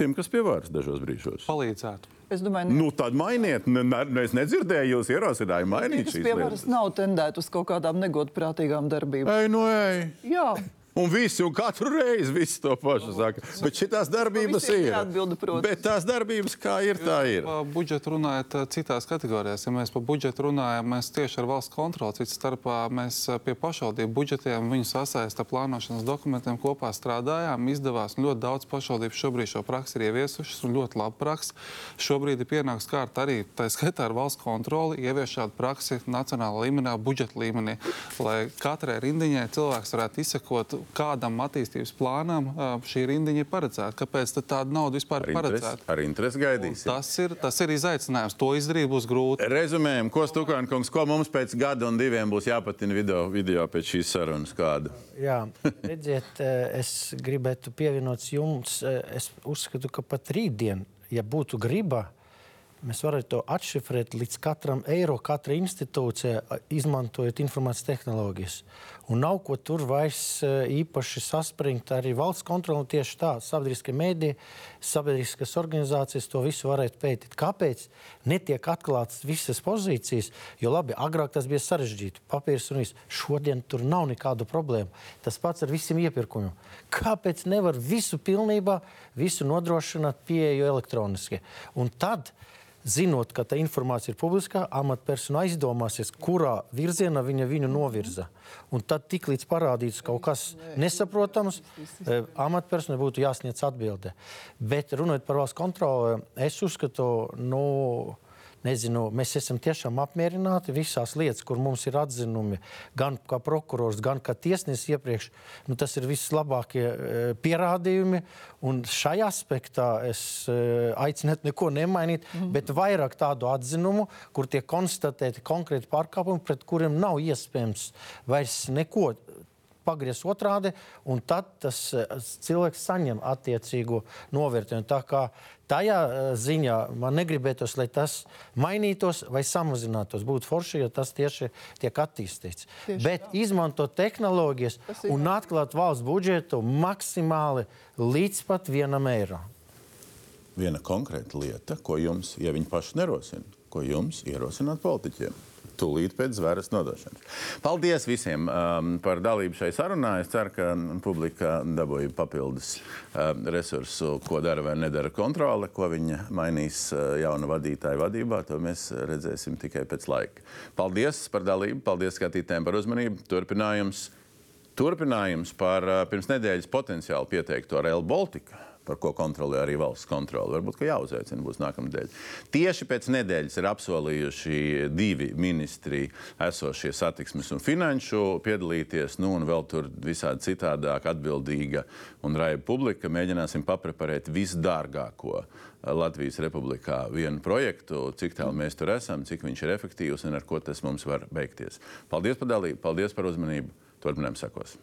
Speaker 1: tiem, kas pie varas dažos brīžos.
Speaker 6: Palīdzētu.
Speaker 7: Es domāju,
Speaker 1: nu, tad mainiet. Ne, ne, es nedzirdēju, jūs ierosinājumu mainīt šīs lietas.
Speaker 7: Pie varas nav tendēt uz kaut kādām negodprātīgām darbībām.
Speaker 1: Ei, nu, ej.
Speaker 7: Jā.
Speaker 1: Un visi, un katru reizi visi to pašu saka. Bet šīs darbības ir.
Speaker 7: Atbildi,
Speaker 1: bet tās darbības, kā ir, tā ir.
Speaker 6: Par budžetu runājot citās kategorijās. Ja mēs par budžetu runājam, mēs tieši ar valsts kontroli, cits starpā mēs pie pašvaldību budžetiem viņu sasaista plānošanas dokumentiem kopā strādājām. Izdevās ļoti daudz pašvaldību šobrīd šo praksi ir ieviesušas un ļoti labu praksi. Šobrīd ir pienāks kārta arī tā skaitā ar valsts kontroli ievies šādu praksi nacionālā līmenī, budžeta līmenī, lai katrai rindiņai cilvēks varētu izsekot kādam attīstības plānam šī rindiņa ir paredzēta. Kāpēc tāda nauda vispār ir paredzēta?
Speaker 1: Ar interesi gaidīsim.
Speaker 6: Tas ir, tas ir izaicinājums. To izdarīt būs grūti.
Speaker 1: Rezumējam, ko Stukāna kungs, ko mums pēc gada un diviem būs jāpatina video, video pēc šīs sarunas kāda?
Speaker 9: Jā, redziet, es gribētu pievienot jums, es uzskatu, ka pat rītdien, ja būtu griba, mēs varētu to atšifrēt līdz katram eiro, katra institūcija, izmantojot informācijas tehnoloģijas. Un nav ko tur vairs īpaši saspringt. Arī valsts kontrole tieši tā, sabiedriskie mēdī, sabiedriskas organizācijas to visu varētu pētīt. Kāpēc netiek atklātas visas pozīcijas? Jo labi, agrāk tas bija sarežģīti, papīrs un viss. Šodien tur nav nekādu problēmu. Tas pats ar visiem iepirkumiem. Kāpēc nevar visu pilnībā, visu nodrošināt pieeju elektroniski? Un tad zinot, ka tā informācija ir publiskā, amatpersona aizdomāsies, kurā virzienā viņa viņu novirza. Un tad, tiklīdz parādīts kaut kas nesaprotams, eh, amatpersonai būtu jāsniedz atbilde. Bet runājot par valsts kontroli, es uzskatu, nu, Nezinu, mēs esam tiešām apmierināti visās lietās, kur mums ir atzinumi, gan kā prokurors, gan kā tiesnesis iepriekš. Nu, tas ir vislabākie e, pierādījumi. Un šajā aspektā es e, aicinātu neko nemainīt, mm -hmm. bet vairāk tādu atzinumu, kur tiek konstatēti konkrēti pārkāpumi, pret kuriem nav iespējams vairs neko pagriezt otrādi, un tad tas eh, cilvēks saņem attiecīgo novērtējumu. Tā kā tajā eh, ziņā man negribētos, lai tas mainītos vai samazinātos. Būtu forši, ja tas tieši tiek attīstīts. Tieši Bet tā. izmantot tehnoloģijas un atklāt valsts budžetu maksimāli līdz pat vienam eiro.
Speaker 1: Viena konkrēta lieta, ko jums, ja viņi paši nerosina, ko jums ierosināt politiķiem tūlīt pēc zvēras nodošanas. Paldies visiem um, par dalību šai sarunā. Es ceru, ka publika dabūja papildus um, resursu, ko dara vai nedara kontrole, ko viņa mainīs uh, jauna vadītāja vadībā. To mēs redzēsim tikai pēc laika. Paldies par dalību, paldies skatītājiem par uzmanību. Turpinājums, turpinājums par uh, pirms nedēļas potenciāli pieteikto Rail Baltica par ko kontrolē arī valsts kontrole. Varbūt, ka jāuzaicina būs nākamnedēļ. Tieši pēc nedēļas ir apsolījuši divi ministri esošie satiksmes un finanšu piedalīties, nu un vēl tur visādi citādāk atbildīga un raiba publika. Mēģināsim papreparēt visdārgāko Latvijas republikā vienu projektu, cik tālu mēs tur esam, cik viņš ir efektīvs un ar ko tas mums var beigties. Paldies par dalību, paldies par uzmanību. Turpinājums sekos.